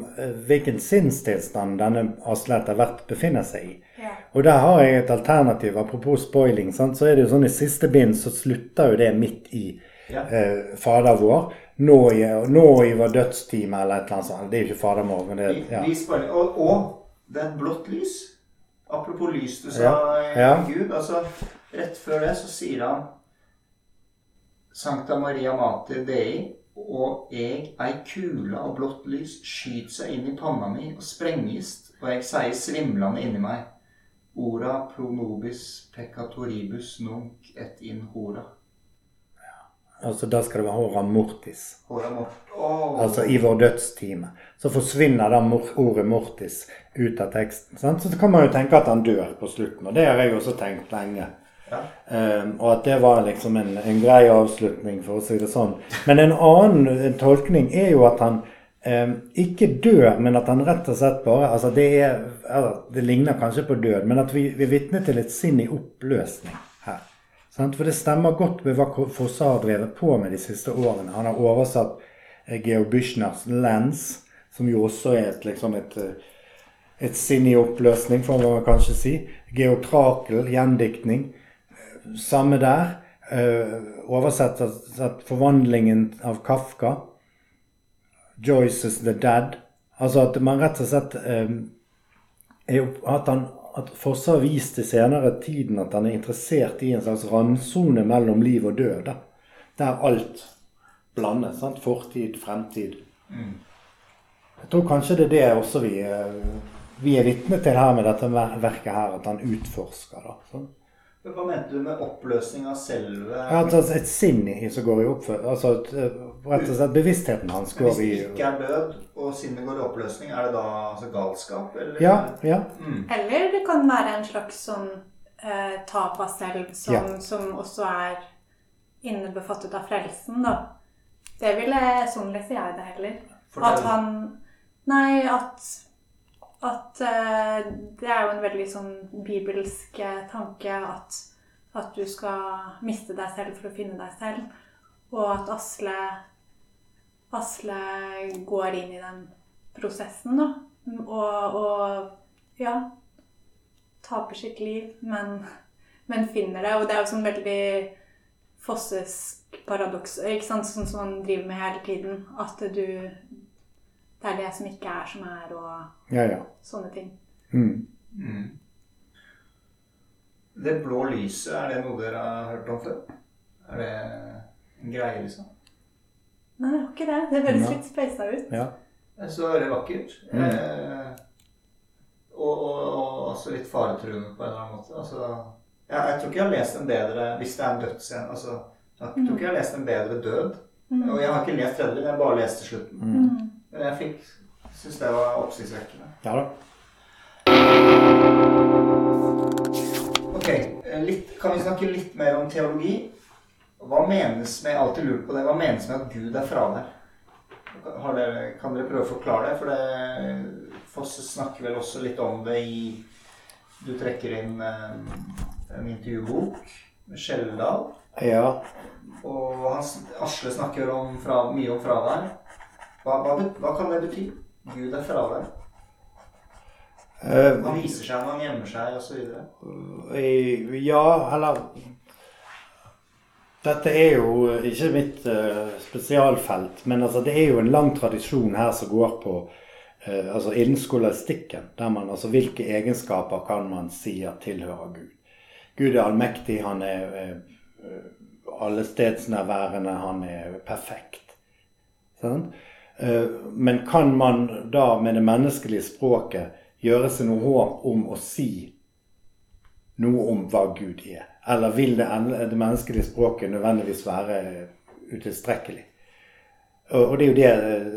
hvilken sinnstilstand denne Asle etter hvert befinner seg i. Ja. Og der har jeg et alternativ. Apropos spoiling, sant? så er det jo sånn i siste bind så slutter jo det midt i ja. eh, Fader vår. Nå i, nå i vår dødstime eller et eller annet sånt. Det er jo ikke Fader vår, men det ja. og, og, det er et blått lys. Apropos lys du sa, ja. Gud. altså Rett før det så sier han Sankta Maria Mater Dei og jeg ei kule av blått lys skyter seg inn i panna mi og sprengist, og jeg sier svimlende inni meg. Ora pronobis peccatoribus nunc et in hora. Altså Da skal det være hora mortis. Hora mort. Oh. Altså i vår dødstime. Så forsvinner da ordet mortis ut av teksten. Sant? Så kan man jo tenke at han dør på slutten. Og det har jeg også tenkt lenge. Um, og at det var liksom en, en grei avslutning, for å si det sånn. Men en annen tolkning er jo at han um, ikke dør, men at han rett og slett bare altså det, er, altså det ligner kanskje på død, men at vi, vi er til et sinn i oppløsning her. Sant? For det stemmer godt med hva Fosse har drevet på med de siste årene. Han har oversatt eh, Georg Büchners 'Lens', som jo også er et, liksom et, eh, et sinn i oppløsning, får man kanskje si. Georg Trakel, gjendiktning. Samme der. Uh, oversett forvandlingen av Kafka. Joyce's The Dead. Altså at man rett og slett eh, At, han, at Fosse har vist i senere tiden at han er interessert i en slags randsone mellom liv og død. Da. Der alt blandes. Sant? Fortid, fremtid. Mm. Jeg tror kanskje det er det også vi, eh, vi er vitne til her med dette verket her, at han utforsker. da, sånn. Hva mente du med oppløsning av selve Ja, altså Et sinn i som går i oppfør... Altså eh, rett og slett bevisstheten hans går i Hvis det ikke er død, og sinnet går i oppløsning, er det da altså galskap? Eller? Ja. ja. Mm. Eller det kan være en slags sånn eh, tap av selv som, ja. som, også er innebefattet av frelsen, da. Det ville Sånn leser jeg det heller. At han Nei, at at uh, det er jo en veldig sånn bibelsk eh, tanke at, at, du skal miste deg selv for å finne deg selv. Og at Asle, Asle går inn i den prosessen, da. Og, og ja Taper sitt liv, men, men, finner det. Og det er jo sånn veldig Fosses paradoks, ikke sant? sånn som man driver med hele tiden. At du det er det som ikke er som er, og ja, ja. sånne ting. Mm. Mm. Det blå lyset, er det noe dere har hørt om før? Er det en greie, liksom? Nei, det var ikke det. Det høres litt speisa ut. Ja. Så veldig vakkert. Mm. Eh, og, og, og, også litt faretruende på en eller annen måte. Altså, ja, jeg tror ikke jeg har lest en bedre Hvis det er en dødsscene altså, Jeg tror ikke jeg har lest en bedre død. Mm. Og jeg har ikke lest tredje, jeg jeg bare leste slutten. Mm. Men jeg fikk Syns det var oppsiktsvekkende. Ja da. Ok, eh, litt, kan vi snakke litt mer om teologi? Hva menes med, alltid lurt på det, hva menes med at Gud er fravær? Dere, kan dere prøve å forklare det? For det, Fosse snakker vel også litt om det i Du trekker inn eh, en intervjubok med Skjelldal. Ja. Og Asle snakker om fra, mye om fravær. Hva, hva, hva, kan det bety? Gud er fravær. Uh, han viser seg når han gjemmer seg, osv. Uh, ja, eller Dette er jo ikke mitt uh, spesialfelt, men altså, det er jo en lang tradisjon her som går på uh, altså innen skolastikken. Der man, altså Hvilke egenskaper kan man si at tilhører Gud? Gud er allmektig, han er allestedsnærværende, han er perfekt. Sånn? Men kan man da med det menneskelige språket gjøre seg noe håp om å si noe om hva Gud er? Eller vil det, det menneskelige språket nødvendigvis være utilstrekkelig? Og det er jo det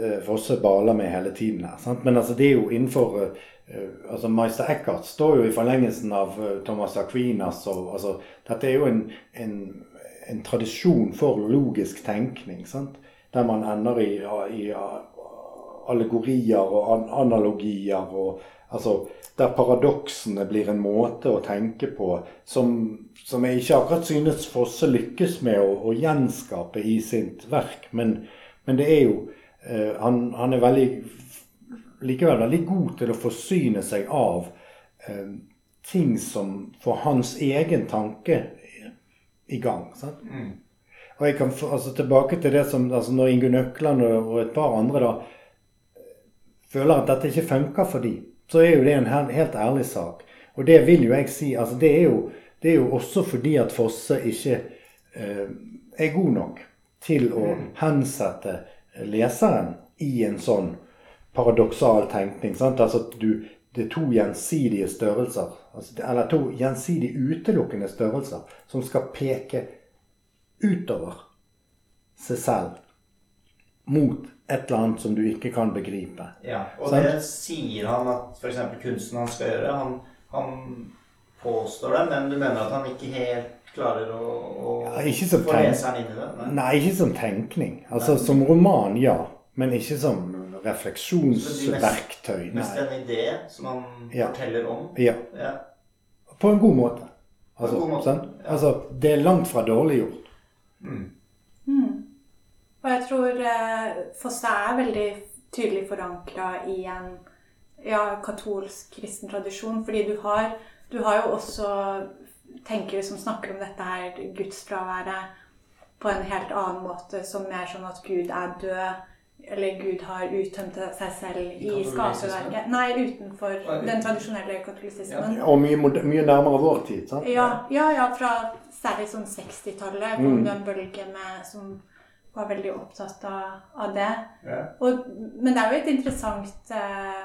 eh, Fosse baler med hele tiden her. Sant? Men altså, det er jo innenfor eh, altså Meister Eckhart står jo i forlengelsen av eh, Thomas Aquinas. Og, altså, dette er jo en, en, en, tradisjon for logisk tenkning. Sant? Der man ender i, i allegorier og analogier. og altså, Der paradoksene blir en måte å tenke på som, som jeg ikke akkurat synes Fosse lykkes med å, å gjenskape i sitt verk. men men det er jo eh, han, han, er veldig likevel veldig god til å forsyne seg av eh, ting som får hans egen tanke i gang. Mm. Og jeg kan altså, Tilbake til det som altså, når Ingunn Økland og, et par andre da føler at dette ikke funker for dem, så er jo det en helt, helt ærlig sak. Og det vil jo jeg si altså Det er jo, det er jo også fordi at Fosse ikke eh, er god nok til å mm. hensette leseren i en sånn paradoksal tenkning. Sant? Altså at du, det er to gjensidige størrelser, altså, eller to gjensidig utelukkende størrelser, som skal peke utover seg selv mot et eller annet som du ikke kan begripe. Ja, Og sant? det sier han at f.eks. kunsten han skal gjøre. Han, han påstår det, men du mener at han ikke helt klarer å, å ja, få leseren inn i det? Nei. nei, ikke som tenkning. Altså nei. Som roman, ja. Men ikke som refleksjonsverktøy. Mest, mest en idé som han ja. forteller om? Ja. ja. På en god måte. Altså, god måte. Sånn? altså, det er langt fra dårlig gjort. Mm. Mm. Og jeg tror eh, Fosse er veldig tydelig forankra i en ja, katolsk kristen tradisjon. Fordi du har, du har jo også tenkere som snakker om dette her gudsfraværet på en helt annen måte, som mer sånn at Gud er død, eller Gud har uttømt seg selv i skaperverket. Nei, utenfor den tradisjonelle katolisismen. Ja, og mye, mye, nærmere vår tid, sant? Ja, ja, ja fra særlig sånn 60-tallet kom mm. det en bølge med, som var veldig opptatt av, av det. Ja. Og, men det er jo et interessant eh,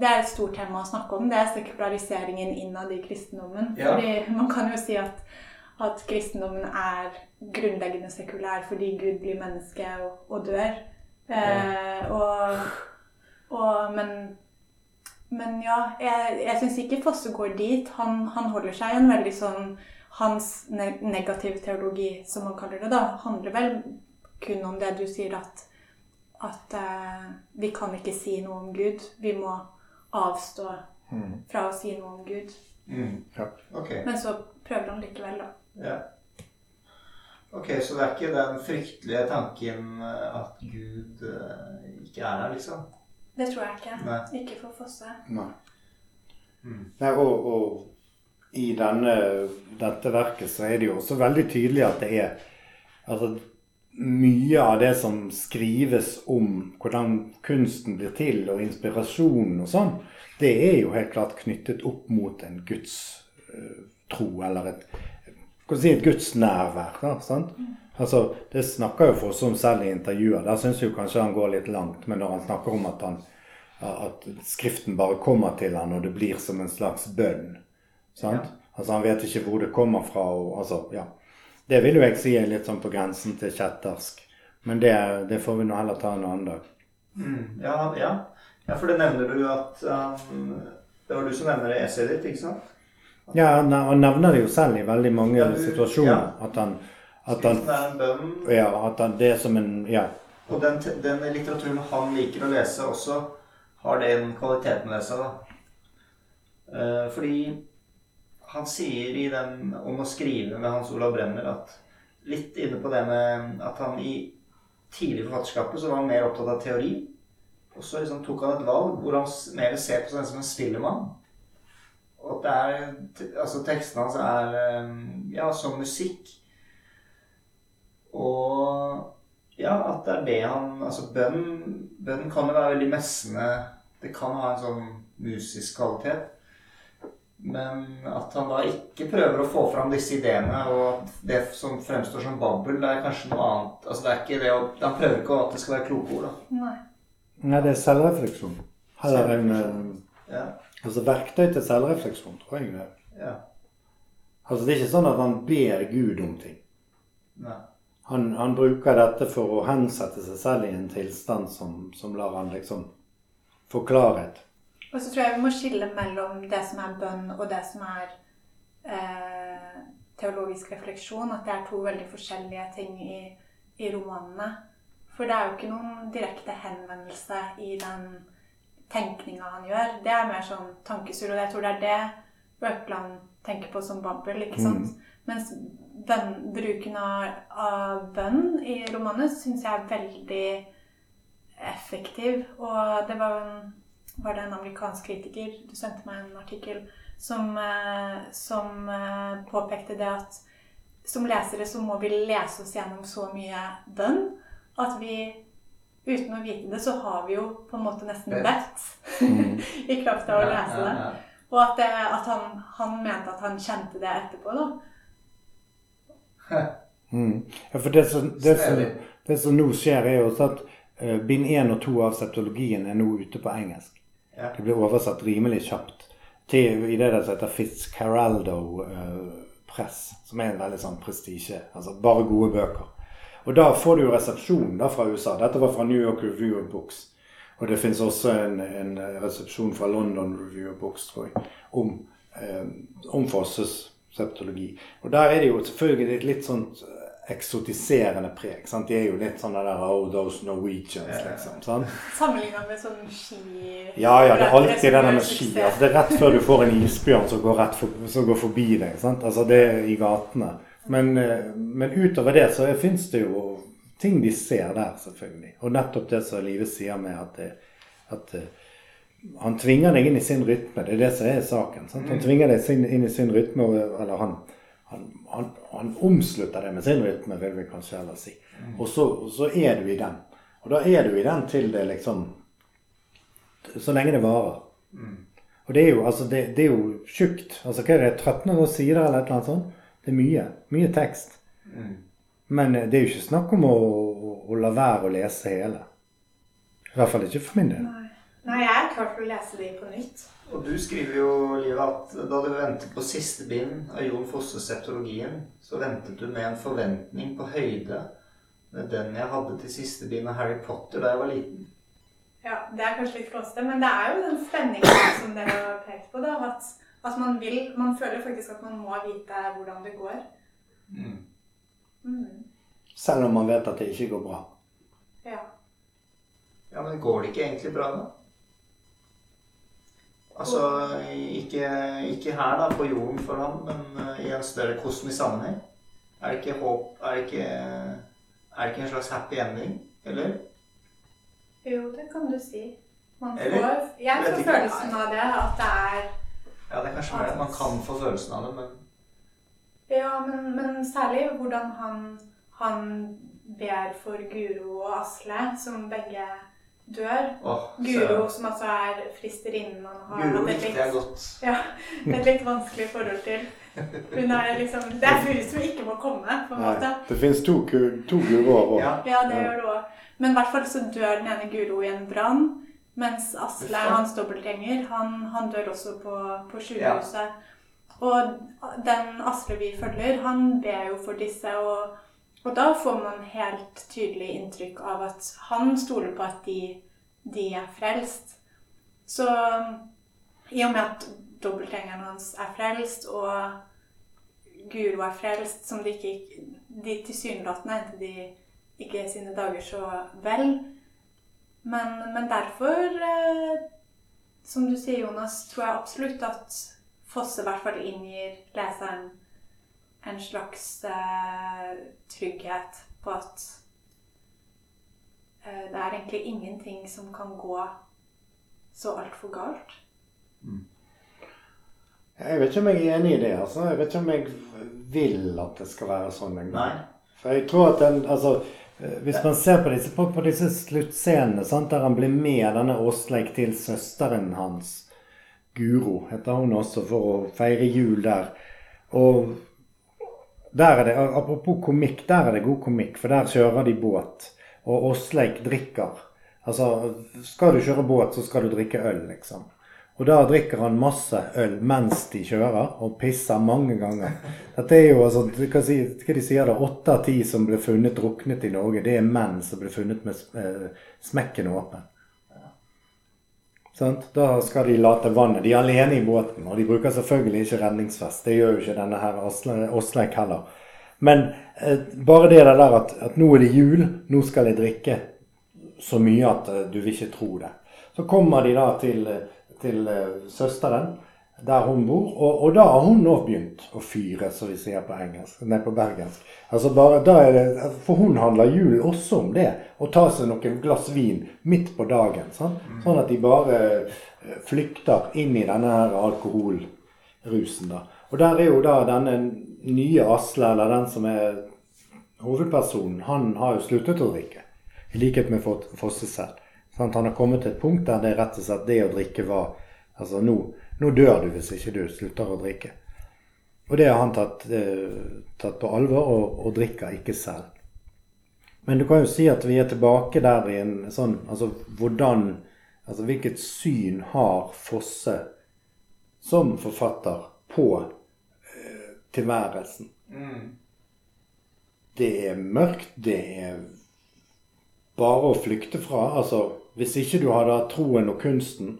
det er et stort tema å snakke om. Det er sekulariseringen innad i kristendommen. Ja. Fordi Man kan jo si at, at, kristendommen er grunnleggende sekulær fordi Gud blir menneske og, og dør. Eh, og, og, men, men ja, jeg, jeg syns ikke Fosse går dit. Han, han holder seg i en veldig sånn Hans negative teologi, som man kaller det, da, handler vel kun om det du sier at at eh, vi kan ikke si noe om Gud. Vi må avstå mm. fra å si noe om Gud. Mm. Ja. Okay. Men så prøver han likevel, da. Ja. Ok, Så det er ikke den fryktelige tanken eh, at Gud uh, ikke er her, liksom? Det tror jeg ikke. Nei. Ikke for Fosse. Nei. Mm. Nei og, og, i denne, dette verket så er det jo også veldig tydelig at det er Altså mye av det som skrives om hvordan kunsten blir til, og inspirasjonen og sånn, det er jo helt klart knyttet opp mot en gudstro, uh, eller et, si, et gudsnærvær. Altså, det snakker jo for oss om selv i intervjuer. Der syns jeg kanskje han går litt langt. Men når han snakker om at, han, at Skriften bare kommer til han, og det blir som en slags bønn. Sant? Ja. Altså, Han vet ikke hvor det kommer fra. Og, altså, ja. Det vil jo jeg si er litt sånn på grensen til kjettersk. Men det, det får vi nå heller ta en annen dag. Mm, ja, ja. ja, for det nevner du at um, Det var du som nevner det essayet ditt, ikke sant? Ja, han nevner det jo selv i veldig mange ja, du, situasjoner. Ja. At han at han. Ja, at han, det er som en Ja. Og den, den, litteraturen han liker å lese også, har den kvaliteten ved seg, da. Uh, fordi han sier i den om å skrive med Hans Olav Brenner at litt inne på det med at han i tidlig forfatterskapet så var han mer opptatt av teori. Og så liksom tok han et valg hvor han mer ser på seg som en spillemann. Og at det er Altså tekstene hans er eh, ja, som musikk. Og ja, at det er det han Altså bønn, bønn kan jo være veldig messende. Det kan ha en sånn musisk kvalitet. Men at han da ikke prøver å få fram disse ideene, og det som fremstår som babbel, det er kanskje noe annet. Altså det er ikke det å, Han prøver ikke at det skal være kloke ord. da. Nei. Nei, det er selvrefleksjon. Heller en ja. Altså verktøy til selvrefleksjon, tror jeg det ja. Altså det er ikke sånn at han ber Gud om ting. Nei. Han, han, bruker dette for å hensette seg selv i en tilstand som, som lar han liksom få klarhet. Og så tror jeg vi må skille mellom det som er bønn, og det som er eh, teologisk refleksjon. At det er to veldig forskjellige ting i, i romanene. For det er jo ikke noen direkte henvendelse i den tenkninga han gjør. Det er mer sånn tankesurr, og jeg tror det er det Røkland tenker på som babbel. ikke sant? Mm. Mens bønn, bruken av, av bønn i romanen syns jeg er veldig effektiv. Og det var en var det en amerikansk kritiker Du sendte meg en artikkel som, eh, som eh, påpekte det at som lesere så må vi lese oss gjennom så mye bønn at vi uten å vite det, så har vi jo på en måte nesten bedt mm. i kraft av å lese det. Og at, det, at han, han, mente at han kjente det etterpå, da. Mm. Ja, for det som, det, som, det som, nå skjer, er jo at uh, bind én og to av septologien er nå ute på engelsk. Ja. Det ble oversatt rimelig kjapt til i det som heter Fitzcarraldo-press, eh, som er en veldig sånn prestisje. Altså bare gode bøker. Og da får du jo resepsjon da fra USA. Dette var fra New York Review of Books. Og det fins også en, en, resepsjon fra London Review of Books, tror jeg, om, eh, om Fosses septologi. Og der er det jo selvfølgelig et litt sånt eksotiserende preg. Sant? De er jo litt sånn der Oh, those Norwegians, liksom. Sant? Sammenligna med sånn ski... Ja, ja, det er alltid det der med ski. Altså, det er rett før du får en isbjørn som går, for, som går forbi deg. Sant? Altså, det er i gatene. Men, eh, men utover det så fins det jo ting de ser der, selvfølgelig. Og nettopp det som Live sier med at, det, at eh, han tvinger deg inn i sin rytme. Det er det som er saken. Sant? Han mm. tvinger deg inn i sin rytme, eller han han, han, han, omslutter det med sin rytme, vil vi kanskje heller si. Og så, så, er du i den. Og da er du i den til det liksom Så lenge det varer. Og det er jo, altså, det, det er jo tjukt. Altså, hva er det, 1300 sider eller et eller annet sånt? Det er mye. Mye tekst. Men eh, det er jo ikke snakk om å, å, å la være å lese hele. I hvert fall ikke for min del. Nei, Nei jeg er klar for å lese de på nytt. Og du skriver jo, Liv, at da du ventet på siste bind av Jon Fosses septologien, så ventet du med en forventning på høyde med den jeg hadde til siste bind av Harry Potter da jeg var liten. Ja, det er kanskje litt flåsete, men det er jo den spenningen som dere har pekt på. da, At, at man vil Man føler faktisk at man må vite hvordan det går. Mm. Mm. Selv om man vet at det ikke går bra. Ja. Ja, Men går det ikke egentlig bra, da? Altså ikke, ikke, her da, på jorden for ham, men uh, i en større kosmisk sammenheng. Er det ikke håp Er det ikke, er det ikke en slags happy ending? Eller? Jo, det kan du si. Man får, jeg får følelsen av det, at det er Ja, det er kanskje mer at man kan få følelsen av det, men Ja, men, men særlig hvordan han, han ber for Guro og Asle, som begge dør. Oh, Guro, som altså er fristerinnen han har Guro likte jeg godt. Ja, et litt vanskelig forhold til. Hun er liksom, Det er hun som ikke må komme, på en Nei, måte. Det fins to, to Guroer òg. Ja. ja, det gjør det òg. Men i hvert fall så dør den ene Guro i en brann. Mens Asle, hans dobbeltgjenger, han, han, dør også på, på sykehuset. Ja. Og den Asle vi følger, han ber jo for disse. og og da får man helt tydelig inntrykk av at han stoler på at de, de er frelst. Så i og med at dobbeltgjengeren hans er frelst, og Guro er frelst, som de ikke De tilsynelatende endte de ikke sine dager så vel. Men, men derfor, eh, som du sier, Jonas, tror jeg absolutt at Fosse i hvert fall inngir leseren en slags eh, trygghet på at eh, det er egentlig ingenting som kan gå så altfor galt. Mm. Jeg vet ikke om jeg er enig i det. altså. Jeg vet ikke om jeg vil at det skal være sånn en. For jeg tror at den, altså, Hvis man ser på disse, på, på disse sluttscenene, sant, der han blir med denne Åsleik til søsteren hans Guro heter hun også, for å feire jul der. Og der er det, apropos komikk, der er det god komikk, for der kjører de båt. Og Åsleik drikker. Altså, skal du kjøre båt, så skal du drikke øl, liksom. Og da drikker han masse øl mens de kjører, og pisser mange ganger. Dette er jo altså, hva, si, hva de sier da, Åtte av ti som ble funnet druknet i Norge, det er menn som ble funnet med eh, smekken åpen. Sånn? Da skal de late vannet. De er alene i båten, og de bruker selvfølgelig ikke redningsvest. Det gjør jo ikke denne her Åsleik heller. Men eh, bare det der at, at, nå er det jul, nå skal jeg drikke så mye at eh, du vil ikke tro det. Så kommer de da til eh, til uh, søsteren der hun bor. Og, og, da har hun nå begynt å fyre, som vi sier på engelsk. Nei, på bergensk. Altså bare, det, For hun handler jul også om det. Å ta seg noen glass vin midt på dagen. Sånn, sånn at de bare eh, flykter inn i denne her alkoholrusen. da. Og der er jo da denne nye Asle, eller den som er hovedpersonen, han har jo sluttet å drikke. I likhet med Fosse selv. Sant? Han har kommet til et punkt der det rett og slett det å drikke var Altså, nå, nå dør du hvis ikke du slutter å drikke. Og det har han tatt, eh, tatt på alvor, og, og, drikker ikke selv. Men du kan jo si at vi er tilbake der i en sånn Altså hvordan Altså hvilket syn har Fosse som forfatter på eh, tilværelsen? Mm. Det er mørkt, det er bare å flykte fra. Altså hvis ikke du hadde hatt troen og kunsten,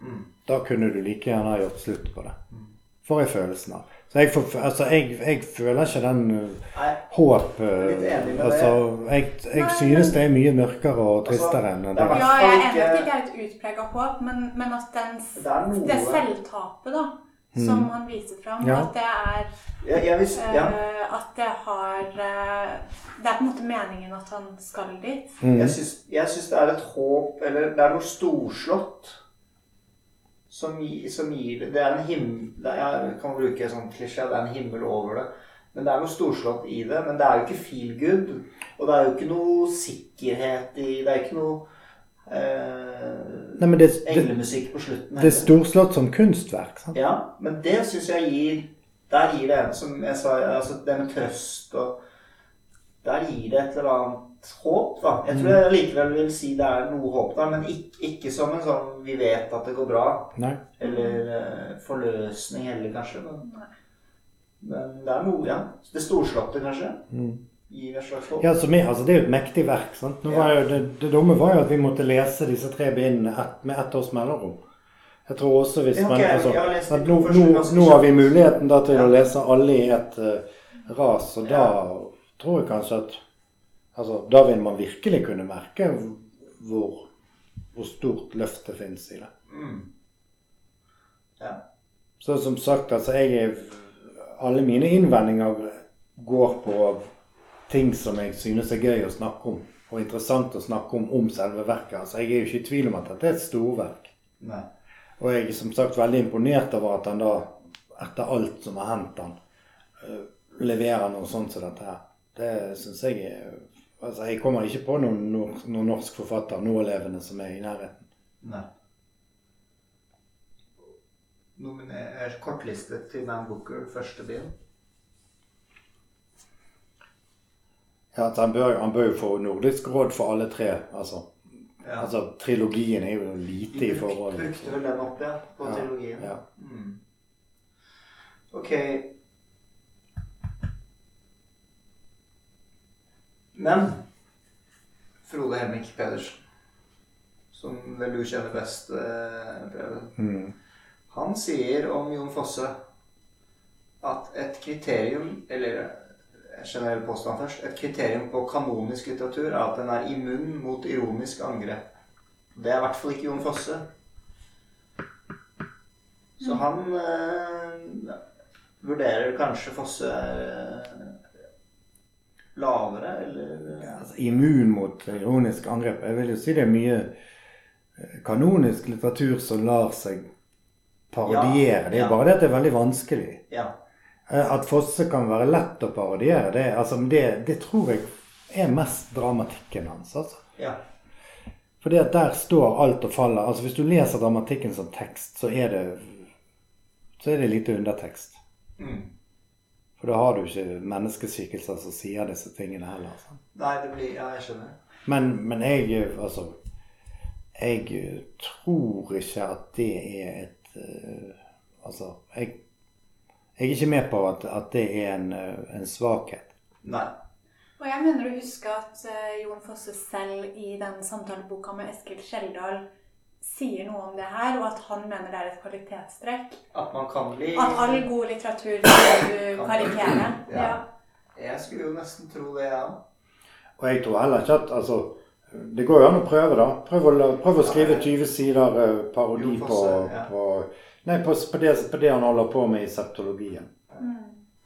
mm. da kunne du like gjerne ha gjort slutt på det. Får jeg følelsen av. Så jeg, får, altså, jeg, jeg, føler ikke den uh, håp uh, altså, jeg, jeg synes det er mye mørkere og altså, tristere enn det. Ja, jeg er enig at det ikke er et utprega håp, men, men at den, det selvtapet, da mm. som han viser fram. Ja. At det er ja, jeg visste, ja. uh, At det har uh, Det er på en måte meningen at han skal dit. Mm. Jeg, syns, det er et håp Eller det er noe storslått som, som gir det er en himmel Jeg kan bruke en sånn klisjé. Det er en himmel over det. Men det er noe storslått i det. Men det er jo ikke feel good. Og det er jo ikke noe sikkerhet i Det er ikke noe eh, det, englemusikk på slutten. Det er storslått som kunstverk. Sant? Ja, men det syns jeg gir Der gir det en som jeg sa, altså det med trøst og Der gir det et eller annet håp, da. Jeg tror mm. jeg likevel vil si det er noe håp der, men ikke, ikke som en sånn 'vi vet at det går bra', Nei. eller uh, forløsning heller, kanskje. Men, men, det er noe, ja. Det storslåtte, kanskje. Mm Ja, er, altså, Det er jo et mektig verk. sant? Ja. Jo, det, det, dumme var jo at vi måtte lese disse tre bindene et, med ett års mellomrom. Jeg tror også hvis man altså, nå, nå, nå, har vi muligheten da til ja. å lese alle i et uh, ras, og da tror jeg kanskje at altså, Da vil man virkelig kunne merke hvor, hvor stort løft det finnes i det. Mm. Ja. Så som sagt, altså jeg Alle mine innvendinger går på ting som jeg synes er gøy å snakke om, og interessant å snakke om om selve verket. Altså, jeg er jo ikke i tvil om at dette er et storverk. Nei. Og jeg er som sagt veldig imponert over at han da, etter alt som har hendt han, uh, leverer noe sånt som dette her. Det syns jeg er Altså, jeg kommer ikke på noen, noen norsk forfatter nålevende som er i nærheten. Nei. Nominer kortlistet til Man Booker, første bind. Ja, han bør, han bør jo få Nordisk råd for alle tre. Altså, ja. altså trilogien er jo lite i forhold til Brukte vel den opp, ja, på ja, trilogien. Ja. Mm. Ok. Men Frode Hemming Pedersen, som vel du kjenner best, eh, mm. han sier om Jon Fosse at et kriterium, eller generell påstand først. Et kriterium på kanonisk litteratur er at den er immun mot ironisk angrep. Det er i hvert fall ikke Jon Fosse. Så mm. han øh, vurderer kanskje Fosse øh, lavere, eller ja, altså, Immun mot ironisk angrep. Jeg vil jo si det er mye eh, kanonisk litteratur som lar seg parodiere. Ja, det er ja. bare det at det er veldig vanskelig. Ja. Eh, at Fosse kan være lett å parodiere, det, altså, det, det tror jeg er mest dramatikken hans. altså. Ja. Fordi at der står alt og faller. Altså Hvis du leser dramatikken som tekst, så er det, så er det lite undertekst. Mm. For da har du ikke menneskeskikkelser som sier disse tingene heller. Altså. Nei, det blir Ja, jeg skjønner. Men, men jeg Altså Jeg tror ikke at det er et uh, Altså, jeg, jeg, er ikke med på at, at det er en, uh, en svakhet. Nei. Og jeg mener å huske at uh, Jon Fosse selv i den samtaleboka med Eskil Skjeldal sier noe om det her, og at han mener det er et kvalitetstrekk. At man kan bli At all god litteratur kan du karikere. Ja. ja. Jeg skulle jo nesten tro det, ja. Og jeg tror heller ikke at altså, Det går jo an å prøve, da. Prøv å, prøv å skrive 20 sider uh, parodi på, på, nei, på, på, det, på, det, han holder på med i septologien. Mm.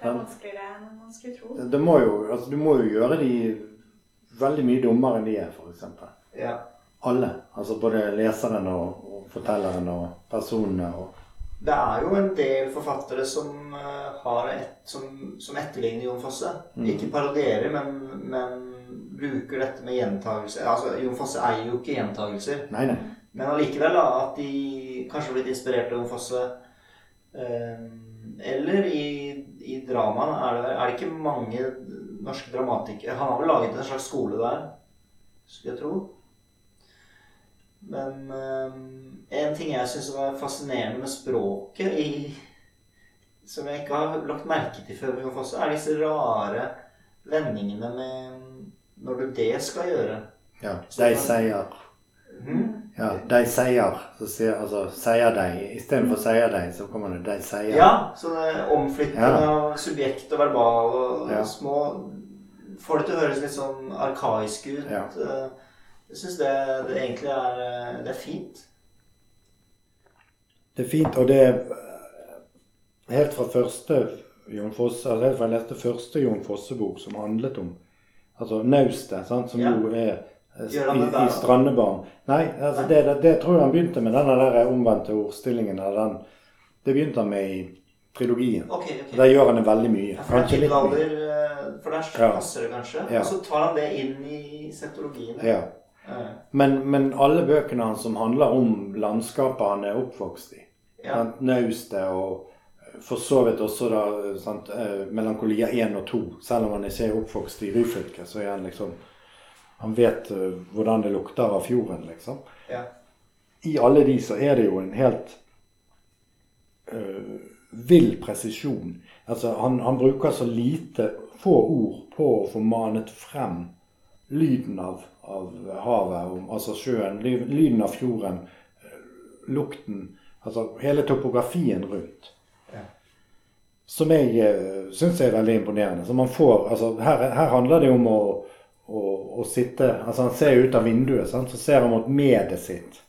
Det er vanskeligere enn man skulle tro. Det, det må jo, altså, du må jo gjøre de veldig mye dummere enn de er, f.eks. Ja. Alle. Altså både leseren og, og fortelleren og personene. og det er jo en del forfattere som, uh, har et, som, som etterligner Jon Fosse. Mm. Ikke parodierer, men, men, bruker dette med gjentagelser. Altså, Jon Fosse eier jo ikke gjentagelser. Nei, nei. Men allikevel da, at de kanskje har blitt inspirert av Jon Fosse. Uh, eller i i dramaen er det, er det ikke mange norske dramatikere Han har vel laget en slags skole der, skulle jeg tro. Men um, en ting jeg syns var fascinerende med språket i, Som jeg ikke har lagt merke til før, er disse rare vendingene med når du det skal gjøre. Ja. De sier? Ja, de sier. Så sier altså sier de. Istedenfor sier de, så kommer det de sier. Ja, sånne omflyttende ja. av subjekt og verbal og ja. små Får det til å høres litt sånn arkaisk ut. Ja. Eh, jeg syns det, det, egentlig er, eh, det er fint. Det er fint, og det er helt fra første Jon Fosse, altså helt fra jeg leste første Jon Fosse-bok som handlet om altså naustet, som jo er i, i Strandebarn. Nei, altså det, det, det, tror jeg han begynte med, denne der omvendte ordstillingen. Den, det begynte han med i trilogien. Okay, okay. Der gjør han det veldig mye. Ja, for, litt mye. Eh, for der passer det kanskje. Ja. Og så tar han det inn i setologien. Ja. Men, men, alle bøkene hans som handler om landskapet han er oppvokst i, ja. Naustet og for så vidt også da sant, eh, Melankolia 1 og 2, selv om han ikke er oppvokst i Ryfylke, så er han liksom han vet uh, hvordan det lukter av fjorden, liksom. Ja. I alle de så er det jo en helt uh, vill presisjon. Altså, han, han, bruker så lite, få ord på å få manet frem lyden av, av havet, altså sjøen, lyden av fjorden, uh, lukten Altså hele topografien rundt. Ja. Som jeg syns er veldig imponerende. Så man får, altså, her, her handler det om å og, sitte Altså han ser ut av vinduet, sant? så ser han mot medet sitt.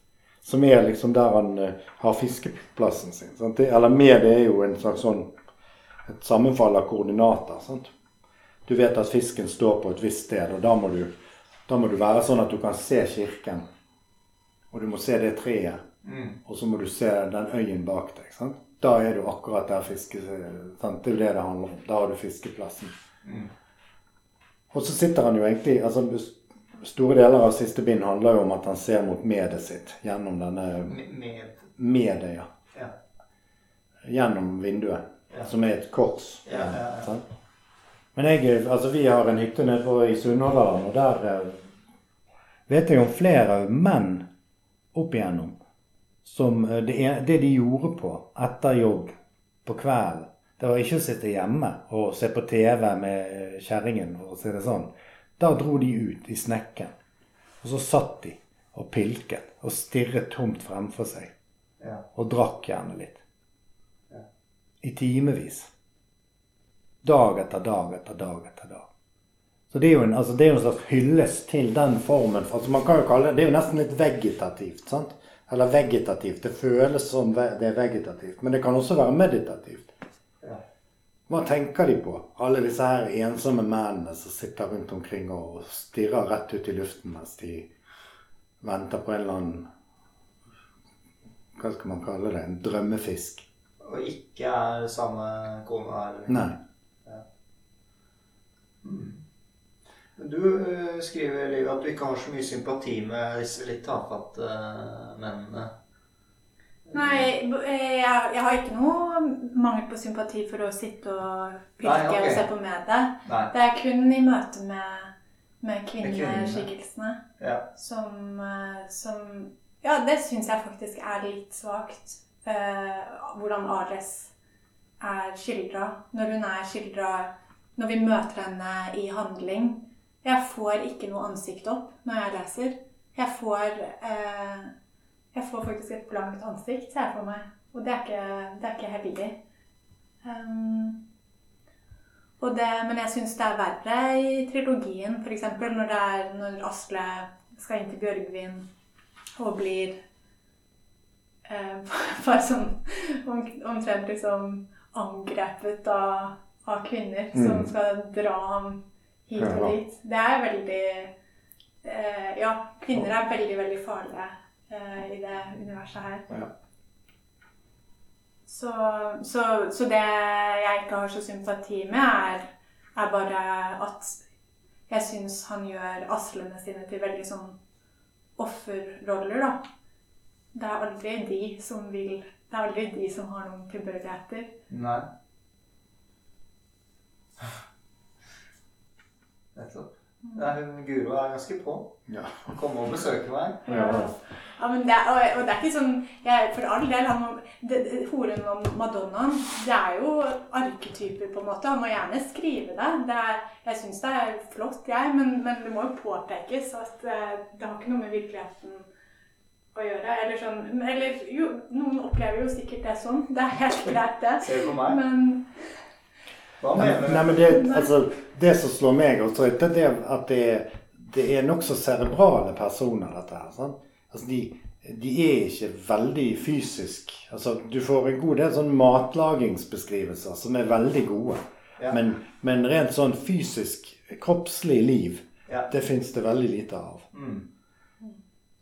Som er liksom der han uh, har fiskeplassen sin. Sant? Eller medet er jo en slags sånn et sammenfall av koordinater. Sant? Du vet at fisken står på et visst sted, og da må, du, da må du være sånn at du kan se kirken. Og du må se det treet. Mm. Og så må du se den øyen bak deg. Sant? Da er du akkurat der fiske... Sant? Det er det det handler om. Da har du fiskeplassen. Mm. Og så sitter han jo egentlig altså Store deler av siste bind handler jo om at han ser mot medet sitt gjennom denne Med. Medet, ja. ja. Gjennom vinduet, ja. som er et kors. Ja, ja, Men jeg, altså vi har en hytte nede i Sunnhordland, og der eh, vet jeg om flere menn opp igjennom som eh, det, det de gjorde på etter jobb på kvelden det var ikke å sitte hjemme og se på TV med kjerringen, for å si det sånn. Da dro de ut i snekken. Og så satt de og pilket og stirret tomt fremfor seg. Ja. Og drakk gjerne litt. Ja. I timevis. Dag etter dag etter dag etter dag. Så det er jo en, altså det er en slags hyllest til den formen. Altså man kan jo kalle det, det er jo nesten litt vegetativt. sant? Eller vegetativt. Det føles som det er vegetativt. Men det kan også være meditativt. Hva tenker de på, alle disse her ensomme mennene som sitter rundt omkring og stirrer rett ut i luften mens de venter på en eller annen Hva skal man kalle det? En drømmefisk. Og ikke er samme kone her? Nei. Ja. Mm. Du uh, skriver Liv, at du ikke har så mye sympati med disse litt tafatte uh, mennene. Nei, jeg, jeg, har ikke noe mangel på sympati for å sitte og pirke okay. og se på med det. Nei. Det er kun i møte med, med kvinneskikkelsene ja. som, uh, som Ja, det syns jeg faktisk er litt svakt. hvordan Ares er skildra. Når hun er skildra Når vi møter henne i handling. Jeg får ikke noe ansikt opp når jeg leser. Jeg får, eh, jeg får faktisk et blankt ansikt, ser jeg for meg. Og det er ikke, det er ikke heldig. Um, det, men jeg syns det er verre i trilogien, f.eks. Når, når Asle skal inn til Bjørgvin og blir eh, bare sånn omtrent liksom angrepet av, av kvinner mm. som skal dra ham hit og dit. Det er veldig eh, Ja, kvinner er veldig, veldig farlige eh, i det universet her. Ja. Så, så, så, det jeg ikke har så sympati med, er, er bare at jeg syns han gjør aslene sine til veldig sånn offerroller, da. Det er aldri de som vil det er aldri de som har noen tilbøyeligheter. Nei. Nettopp. Hun Guro er ganske på. Ja. Komme og besøke meg. Ja. Ja men det, og, og, det er ikke sånn jeg, For all del, han, det, det, Horen og Madonnaen det er jo arketyper, på en måte. Han må gjerne skrive det. det er, jeg syns det er flott, jeg, men, men, det må jo påpekes at eh, det har ikke noe med virkeligheten å gjøre. Eller sånn Eller jo, noen opplever jo sikkert det sånn. Det er helt greit, det. Ser du på meg? Men Hva mener du? Nei, men det, altså, det som slår meg også, det er at det, det er nokså cerebrale personer, dette her. Sånn? Altså, de, de, er ikke veldig fysisk Altså, du får en god del sånn matlagingsbeskrivelser som er veldig gode. Ja. Men, men, rent sånn fysisk, kroppslig liv, ja. det fins det veldig lite av. Mm.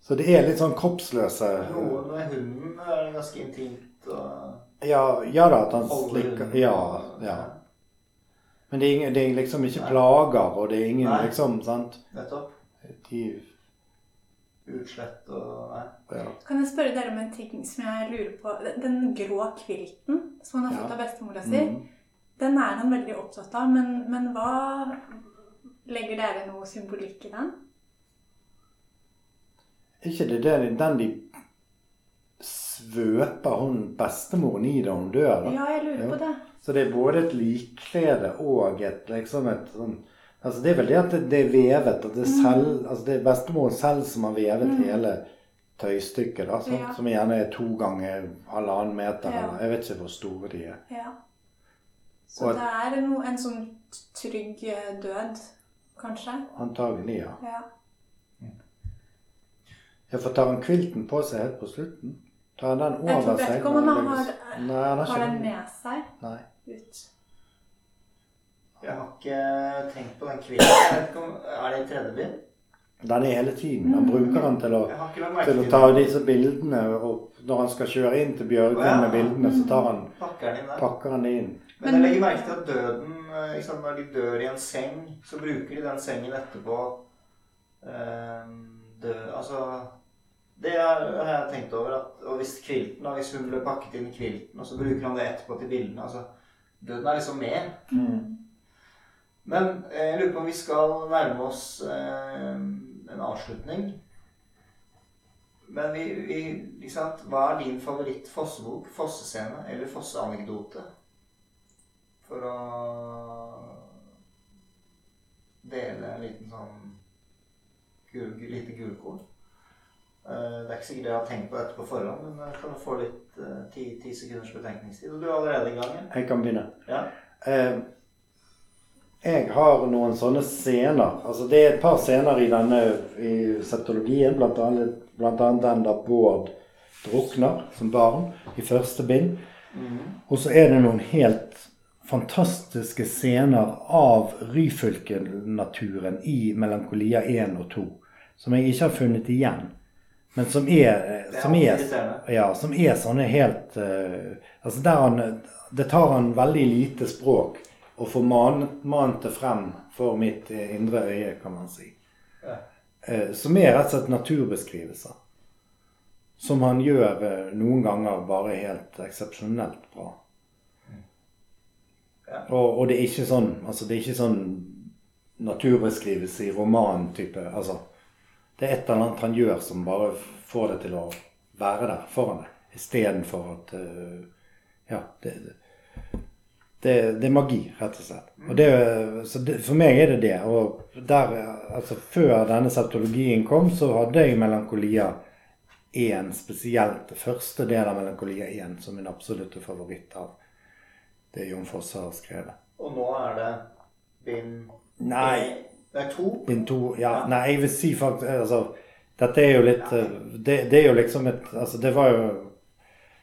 Så det er litt sånn kroppsløse Noe med hunden er ganske intimt. Og ja, ja da, at han slikker Ja. ja. Men det er, ingen, det er, liksom ikke Nei. plager, og det er ingen Nei. liksom sant? Nettopp. De Utslett og Nei. Ja. Kan jeg spørre dere om en ting som jeg lurer på? Den grå kvilten som han har fått av bestemora si, mm. den er han veldig opptatt av. Men, men hva Legger dere noe symbolikk i den? ikke det der, den de svøper hun bestemoren i da hun dør? Da? Ja, jeg lurer på det. Så det er både et likklede og et liksom et sånn Altså Det er vel det at det, er vevet. at Det er, selv, altså det er bestemoren selv som har vevet mm. hele tøystykket. da, ja. Som gjerne er to ganger halvannen meter. Ja. eller Jeg vet ikke hvor store de er. Ja. Så og, det er en, en sånn trygg død, kanskje? Antagelig, ja. ja. Ja, for tar han kvilten på seg helt på slutten? Tar han den over seg? Jeg tror ikke om han har, har den med seg Nei. ut. Jeg har ikke tenkt på den kvinnen. Er det i tredje bind? Den er hele tiden. Han bruker den til å, til å ta disse bildene. Og når han skal kjøre inn til Bjørgen oh, ja. med bildene, så tar han, pakker han det inn. Men jeg legger merke til at døden liksom, Når de dør i en seng, så bruker de den sengen etterpå um, dø, Altså det har jeg tenkt over. At, og hvis kvilten, da, hvis hun ble pakket inn i kvilten, og så bruker han det etterpå til bildene altså, Døden er liksom med. Mm. Men eh, jeg lurer på om vi skal nærme oss eh, en avslutning. Men vi, vi liksom, Hva er din favoritt-fossebok? Fossescene eller fosseanekdote? For å dele en liten sånn gul, lite gulkorn. Eh, det er ikke sikkert jeg har tenkt på dette på forhånd, men jeg kan få litt ti, ti sekunders betenkningstid. Og du er allerede i gang? Jeg kan begynne. Ja. Eh, jeg har noen sånne scener. Altså Det er et par scener i denne i septologien, annet, den da Bård drukner som barn i første bind. Mm. Og så er det noen helt fantastiske scener av Ryfylke-naturen i Melankolia 1 og 2 som jeg ikke har funnet igjen. Men som er, som er, ja, som er sånne helt uh, Altså der han Det tar han veldig lite språk og få mant det frem for mitt indre øye, kan man si. Ja. Eh, som er rett og slett naturbeskrivelser. Som han gjør eh, noen ganger bare helt eksepsjonelt bra. Ja. Og, og, det er ikke sånn altså det er ikke sånn naturbeskrivelse i romantype. Altså, det er et eller annet han gjør som bare får det til å være der foran deg. Istedenfor at uh, Ja. Det, det, det, er magi, rett og slett. Og det, så det, for meg er det det. Og der, altså, før denne septologien kom, så hadde jeg Melankolia 1 spesielt. Det første del av Melankolia 1 som min absolutte favoritt av det Jon Fosse har skrevet. Og nå er det bind Nei. Det er to? Bind to, ja. ja. Nei, jeg vil si faktisk altså, Dette er jo litt det, det, er jo liksom et Altså, det var jo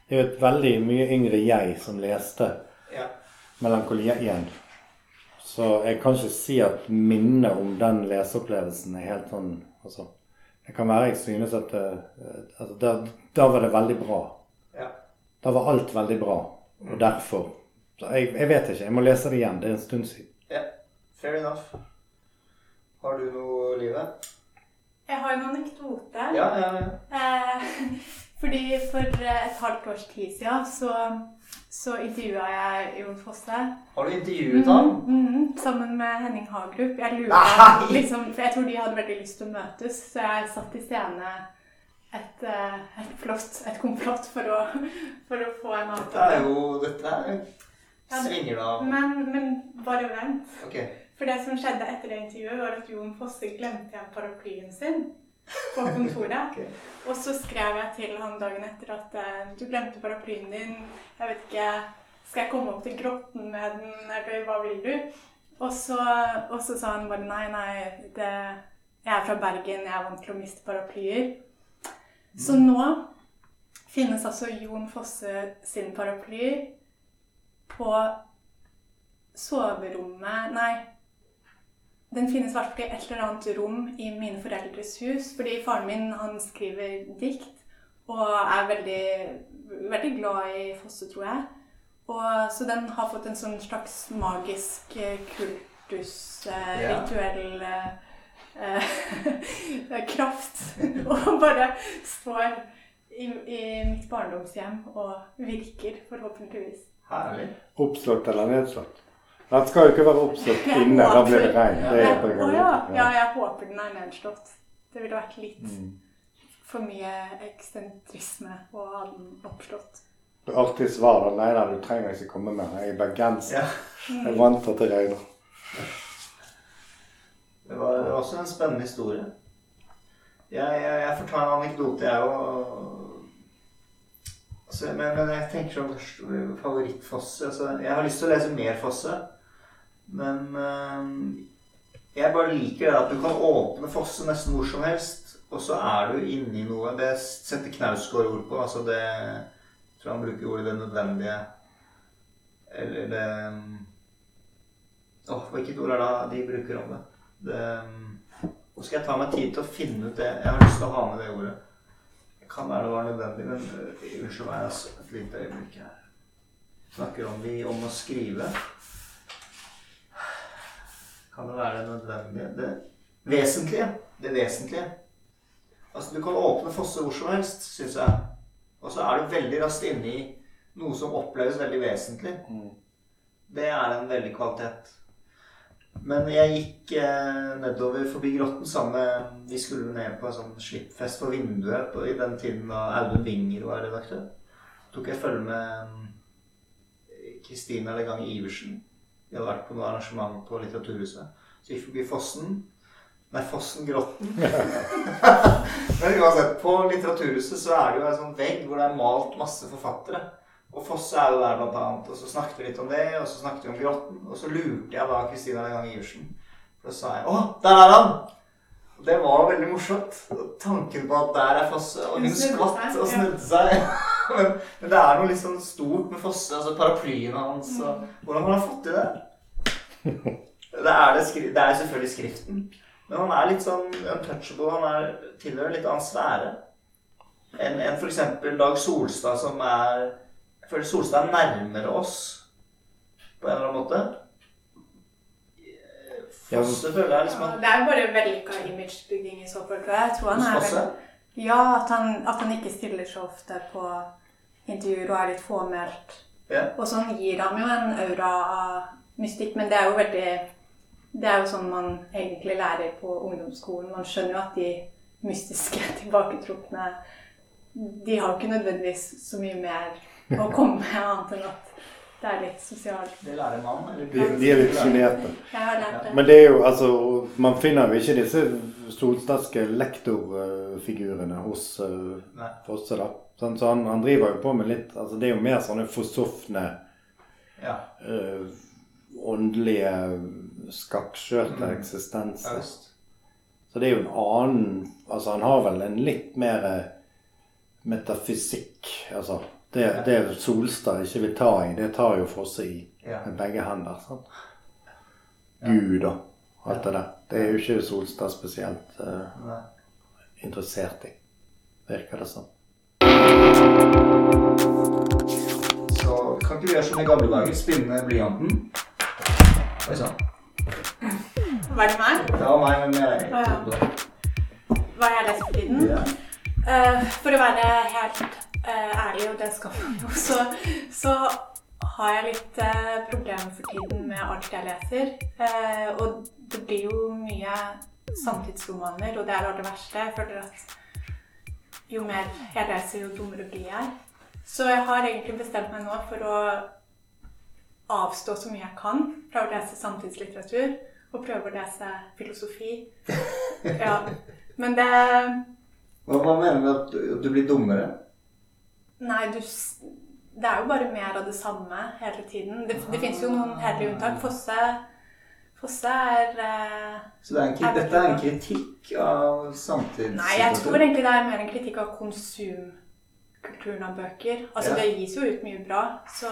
Det er jo et veldig mye yngre jeg som leste ja. Melankolia igjen. Så jeg kan ikke si at minnet om den leseopplevelsen er helt sånn altså, Det kan være jeg synes at altså, da, da, var det veldig bra. Ja. Da var alt veldig bra. Og derfor så jeg, jeg, vet ikke. Jeg må lese det igjen. Det er en stund siden. Ja, fair enough. Har du noe, Live? Jeg har en anekdote. Ja, ja, ja. Eh, fordi for et halvt års tid siden så, så intervjua jeg Jon Fosse. Har du intervjuet ham? Mm, mm, sammen med Henning Hagerup. Jeg lurer, liksom, for jeg tror de hadde veldig lyst til å møtes, så jeg satt i scene et, eh, et, flott, et komplott for å, for å få en avtale. Dette er jo Dette er Svinger det av? Men, men bare vent. Okay. For det som skjedde etter det intervjuet, var at Jon Fosse glemte igjen paraplyen sin på kontoret. okay. Og så skrev jeg til han dagen etter at uh, du glemte paraplyen din. Jeg vet ikke Skal jeg komme opp til grotten med den, eller hva vil du? Og så, og så sa han bare nei, nei, det, jeg er fra Bergen, jeg er vant til å miste paraplyer. Så mm. nå finnes altså Jon Fosse sin paraply på soverommet Nei. Den finnes i hvert fall i et eller annet rom i mine foreldres hus. Fordi faren min han skriver dikt og er veldig, veldig glad i Fosse, tror jeg. Og, så den har fått en sånn slags magisk kultusrituell kultus, eh, yeah. rituell eh, kraft. og bare står i, i mitt barndomshjem og virker, forhåpentligvis. Herlig. Oppslått eller nedslått? Den skal jo ikke være oppstått inne, da blir det regn. Det ja. ja. ja, jeg håper den er nedslått. Det ville vært litt mm. for mye eksentrisme å ha den oppslått. Du har alltid svar nei da, du trenger ikke komme med Jeg er bergenser. Ja. Jeg er vant til at det regner. Det var også en spennende historie. Jeg, jeg, jeg får ta en anekdote, jeg òg. Altså, men, men, jeg tenker sånn favorittfosse altså, Jeg har lyst til å lese mer Fosse. Men øh, jeg bare liker det at du kan åpne Fosse nesten hvor som helst, og så er du inni noe. Det setter Knausgård ord på. Altså det Jeg tror han bruker ordet 'det nødvendige'. Eller det Åh, oh, hvilket ord er det de bruker om det? det Nå skal jeg ta meg tid til å finne ut det. Jeg har lyst til å ha med det ordet. Det Kan være det var nødvendig, men uh, unnskyld meg altså, et lite øyeblikk her. Snakker om, vi om å skrive. Kan det være nødvendig. Det vesentlige. Det vesentlige. Altså, du kan åpne Fosse hvor som helst, syns jeg. Og så er du veldig raskt inne i noe som oppleves veldig vesentlig. Mm. Det er en veldig kvalitet. Men jeg gikk eh, nedover forbi grotten sammen med Vi skulle ned på en sånn slippfest for vinduet på, i den tiden da Audun Winger var redaktør. Tok jeg følge med Kristina eller Legang Iversen. Vi hadde vært på noe arrangement på Litteraturhuset. Så gikk forbi Fossen. Nei, Fossen-grotten. Men uansett, på Litteraturhuset så er det jo en sånn vegg hvor det er malt masse forfattere. Og Fosse er jo der, blant annet. Og så snakket vi litt om det, og så snakket vi om Grotten. Og så lurte jeg da Kristina en gang Iversen. For da sa jeg 'Å, der er han!' Og det var veldig morsomt. Tanken på at der er Fosse. Og hun skvatt og snudde seg. Men, men, det er noe litt sånn stort med Fosse. Altså paraplyen hans og Hvordan Hvordan har han fått til det? Det er, det, det er selvfølgelig skriften. Men han er litt sånn untouchable. Han er, tilhører en litt annen sfære enn en f.eks. Dag Solstad, som er jeg føler Solstad er nærmere oss på en eller annen måte. Fosse føler jeg liksom at Det er bare vellykka imagebygging i så fall, jeg tror han er Fosse? Ja, at han, at han, ikke stiller så ofte på intervjuer og er litt fåmælt. Ja. Og sånn gir han jo en aura av mystikk, men det er jo veldig Det er jo sånn man egentlig lærer på ungdomsskolen. Man skjønner jo at de mystiske, tilbaketrukne De har jo ikke nødvendigvis så mye mer å komme med annet enn at det er litt sosialt. Det lærer man? Eller? De, de er litt sjenerte. Men det er jo, altså, man finner jo ikke disse solstatske lektorfigurene hos uh, Fosse, da. Sånn, så han, han, driver jo på med litt altså Det er jo mer sånne forsofne ja. uh, åndelige skakkskjørte mm. eksistenser. Så det er jo en annen Altså han har vel en litt mer eh, metafysikk. Altså det, det Solstad ikke vil ta i, det tar jo Fosse i med begge hender. Sånn. Gud og alt det der. Det er jo ikke Solstad spesielt uh, interessert i, virker det som. Så kan ikke vi gjøre som i gamle dager? Spinne blyanten. Oi sann. Var det meg? Det var meg, men jeg er ja. Hva har jeg lest for tiden? Uh, for å være helt ærlig, og det skal man jo, så, så har jeg litt uh, problemer for tiden med alt jeg leser. og det blir jo mye samtidsromaner, og det er det verste. Jeg føler at jo mer jeg leser, jo dummere blir jeg. Så jeg har egentlig bestemt meg nå for å avstå så mye jeg kan fra å lese samtidslitteratur. Og prøve å lese filosofi. Ja. Men det Hva, hva mener du med at du, du blir dummere? Nei, du Det er jo bare mer av det samme hele tiden. Det, det fins jo noen hederlige unntak. Fosse Fosse er uh, Så det er en, er dette er en kritikk av samtidssituasjonen? Nei, jeg tror egentlig det er mer en kritikk av konsumkulturen av bøker. Altså, ja. det gis jo ut mye bra, så,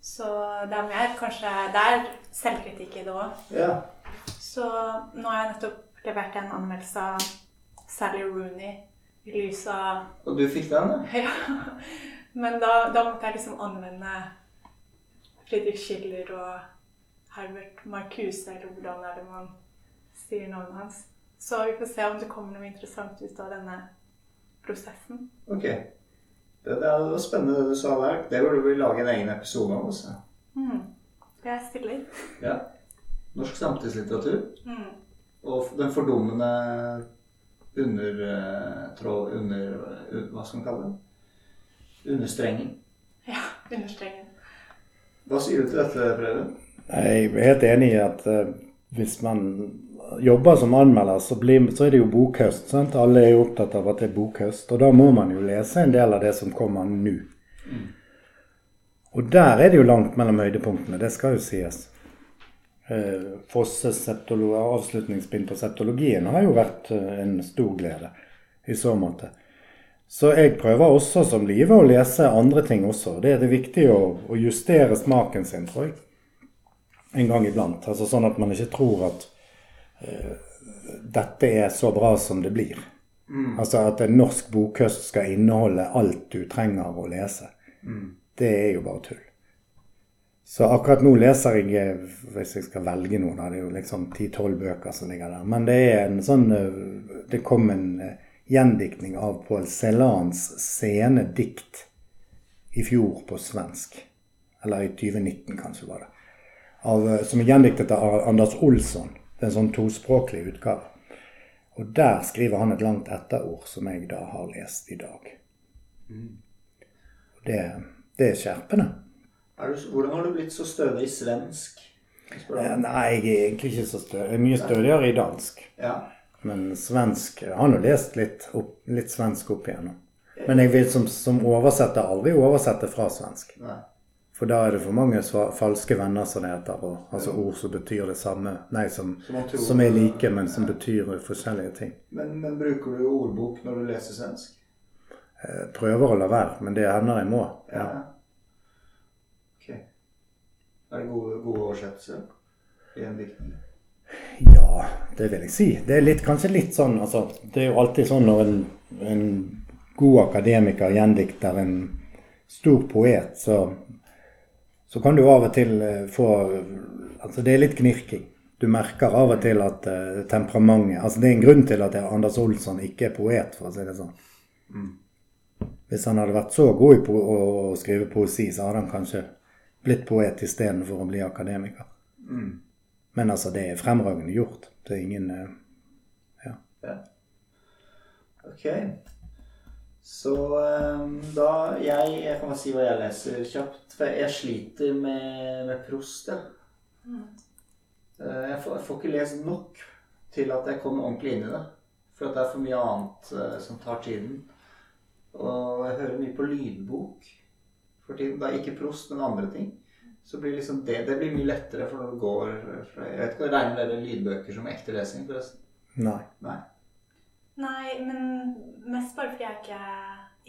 så det er mer kanskje Det er selvkritikk i det òg. Ja. Så nå har jeg nettopp levert en anmeldelse av Sally Rooney i lys av Og du fikk den, da? Ja. Men da, da måtte jeg liksom anvende Friedrich Schiller og Herbert Marcuse, eller hvordan er det man sier navnet hans. Så vi får se om det kommer noe interessant ut av denne prosessen. Ok. Det, det er spennende det du sa der. Det burde vi lage en egen episode av. Også. Mm. Jeg stiller. Ja. Norsk samtidslitteratur. Mm. Og den fordummende under, under, Hva skal man kalle det? Understrengen. Ja, understrengen. Hva sier du til dette, Preben? Jeg er helt enig i at uh, hvis man jobber som anmelder, så, blir, så er det jo bokhøst. Sant? Alle er jo opptatt av at det er bokhøst. Og da må man jo lese en del av det som kommer nå. Mm. Og der er det jo langt mellom høydepunktene. Det skal jo sies. Uh, Fosses avslutningsbind på septologien har jo vært uh, en stor glede i så måte. Så jeg prøver også som Live å lese andre ting også. Det er det viktig å, å justere smaken sin, tror jeg en gang iblant. Altså Sånn at man ikke tror at uh, dette er så bra som det blir. Mm. Altså at en norsk bokhøst skal inneholde alt du trenger å lese. Mm. Det er jo bare tull. Så akkurat nå leser jeg, eh, hvis jeg skal velge noen, det er jo liksom 10-12 bøker som ligger der. Men det er en sånn eh, Det kom en gjendiktning av Paul Celans scenedikt i fjor på svensk. Eller i 2019, kanskje, var det av, eh, som er gjendiktet av Anders Olsson. Det er en sånn tospråklig utgave. Og der skriver han et langt etterord som jeg da har lest i dag. Mm. Det, det, er skjerpende. Du, hvordan har du blitt så stødig i svensk? Eh, nei, jeg er egentlig ikke så stødig. Jeg er mye stødigere i dansk. Ja. Men svensk Jeg har nå lest litt, opp, litt, svensk opp igjennom. Men jeg vil som, som oversetter aldri oversette fra svensk. Nei. For da er det for mange falske venner, som det heter. Og, altså ord som betyr det samme. Nei, som, som er like, men som betyr forskjellige ting. Men, men bruker du ordbok når du leser svensk? Jeg eh, prøver å la være, men det hender jeg må. Ja. Er det gode, gode oversettelser i en diktning? Ja, det vil jeg si. Det er litt, kanskje litt sånn altså, Det er jo alltid sånn når en, en god akademiker gjendikter en stor poet, så så kan du av og til eh, få Altså, det er litt knirking. du merker av og til at uh, temperamentet Altså det er en grunn til at Anders Olsson ikke er poet, for å si det sånn. Mm. Hvis han hadde vært så god i å skrive poesi, så hadde han kanskje blitt poet istedenfor å bli akademiker. Mm. Men altså, det er fremragende gjort. Det er ingen uh, ja. ja. Ok. Så um, da jeg, jeg kan bare si hva jeg leser kjapt. For jeg sliter med, med prost, ja. Mm. Eh, jeg får, jeg får, ikke lest nok til at jeg kommer ordentlig inn i det. For at det er for mye annet uh, som tar tiden. Og jeg hører mye på lydbok for tiden. Det er ikke prost, men andre ting. Så blir liksom det, det blir mye lettere for når du går Jeg vet ikke, Regner dere lydbøker som ekte lesing, forresten? Nei. Nei. Nei, men mest bare fordi jeg ikke,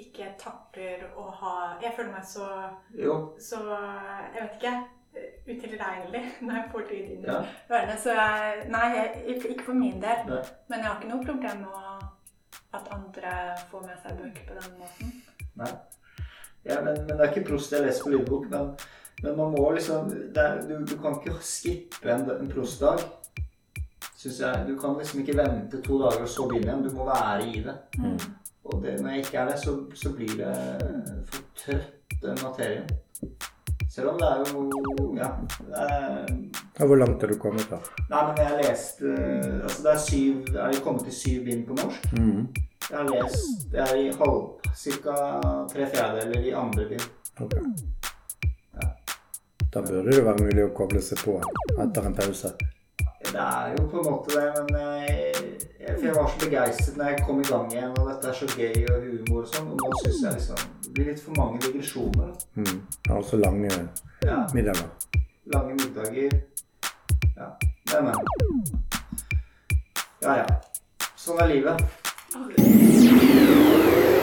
ikke takler å ha Jeg føler meg så Jo. Så Jeg vet ikke utilregnelig når jeg får lyd inn i ja. ørene. Så jeg, nei, jeg, ikke for min del. Nei. Men jeg har ikke noe problem med at andre får med seg bøker på den måten. Nei. Ja, men, men, det er ikke prost jeg leser på lydbok. Men, men man må liksom er, du, du, kan ikke skippe en, en prostdag. Synes jeg. Du kan liksom ikke vente to dager og så begynne igjen. Du må være i det. Mm. Og det, når jeg ikke er det, så, så blir det for trøtt, den materien. Selv om det er jo Ja. ja hvor langt er du kommet, da? Nei, men jeg har lest altså Det er syv Jeg er kommet til syv bind på norsk. Mm. Jeg har lest Jeg er i halv Ca. tre fjerdedeler i andre bind. Okay. Ja. Da burde det være mulig å koble seg på etter en pause. Det er jo på en måte det, men jeg, jeg, jeg var så begeistret når jeg kom i gang igjen, og dette er så gøy og humor og sånn. Og nå syns jeg liksom det blir litt for mange digresjoner. Mm. Altså lange ja. middager. Lange middager. Ja. Men, men. Ja, ja. Sånn er livet. Okay.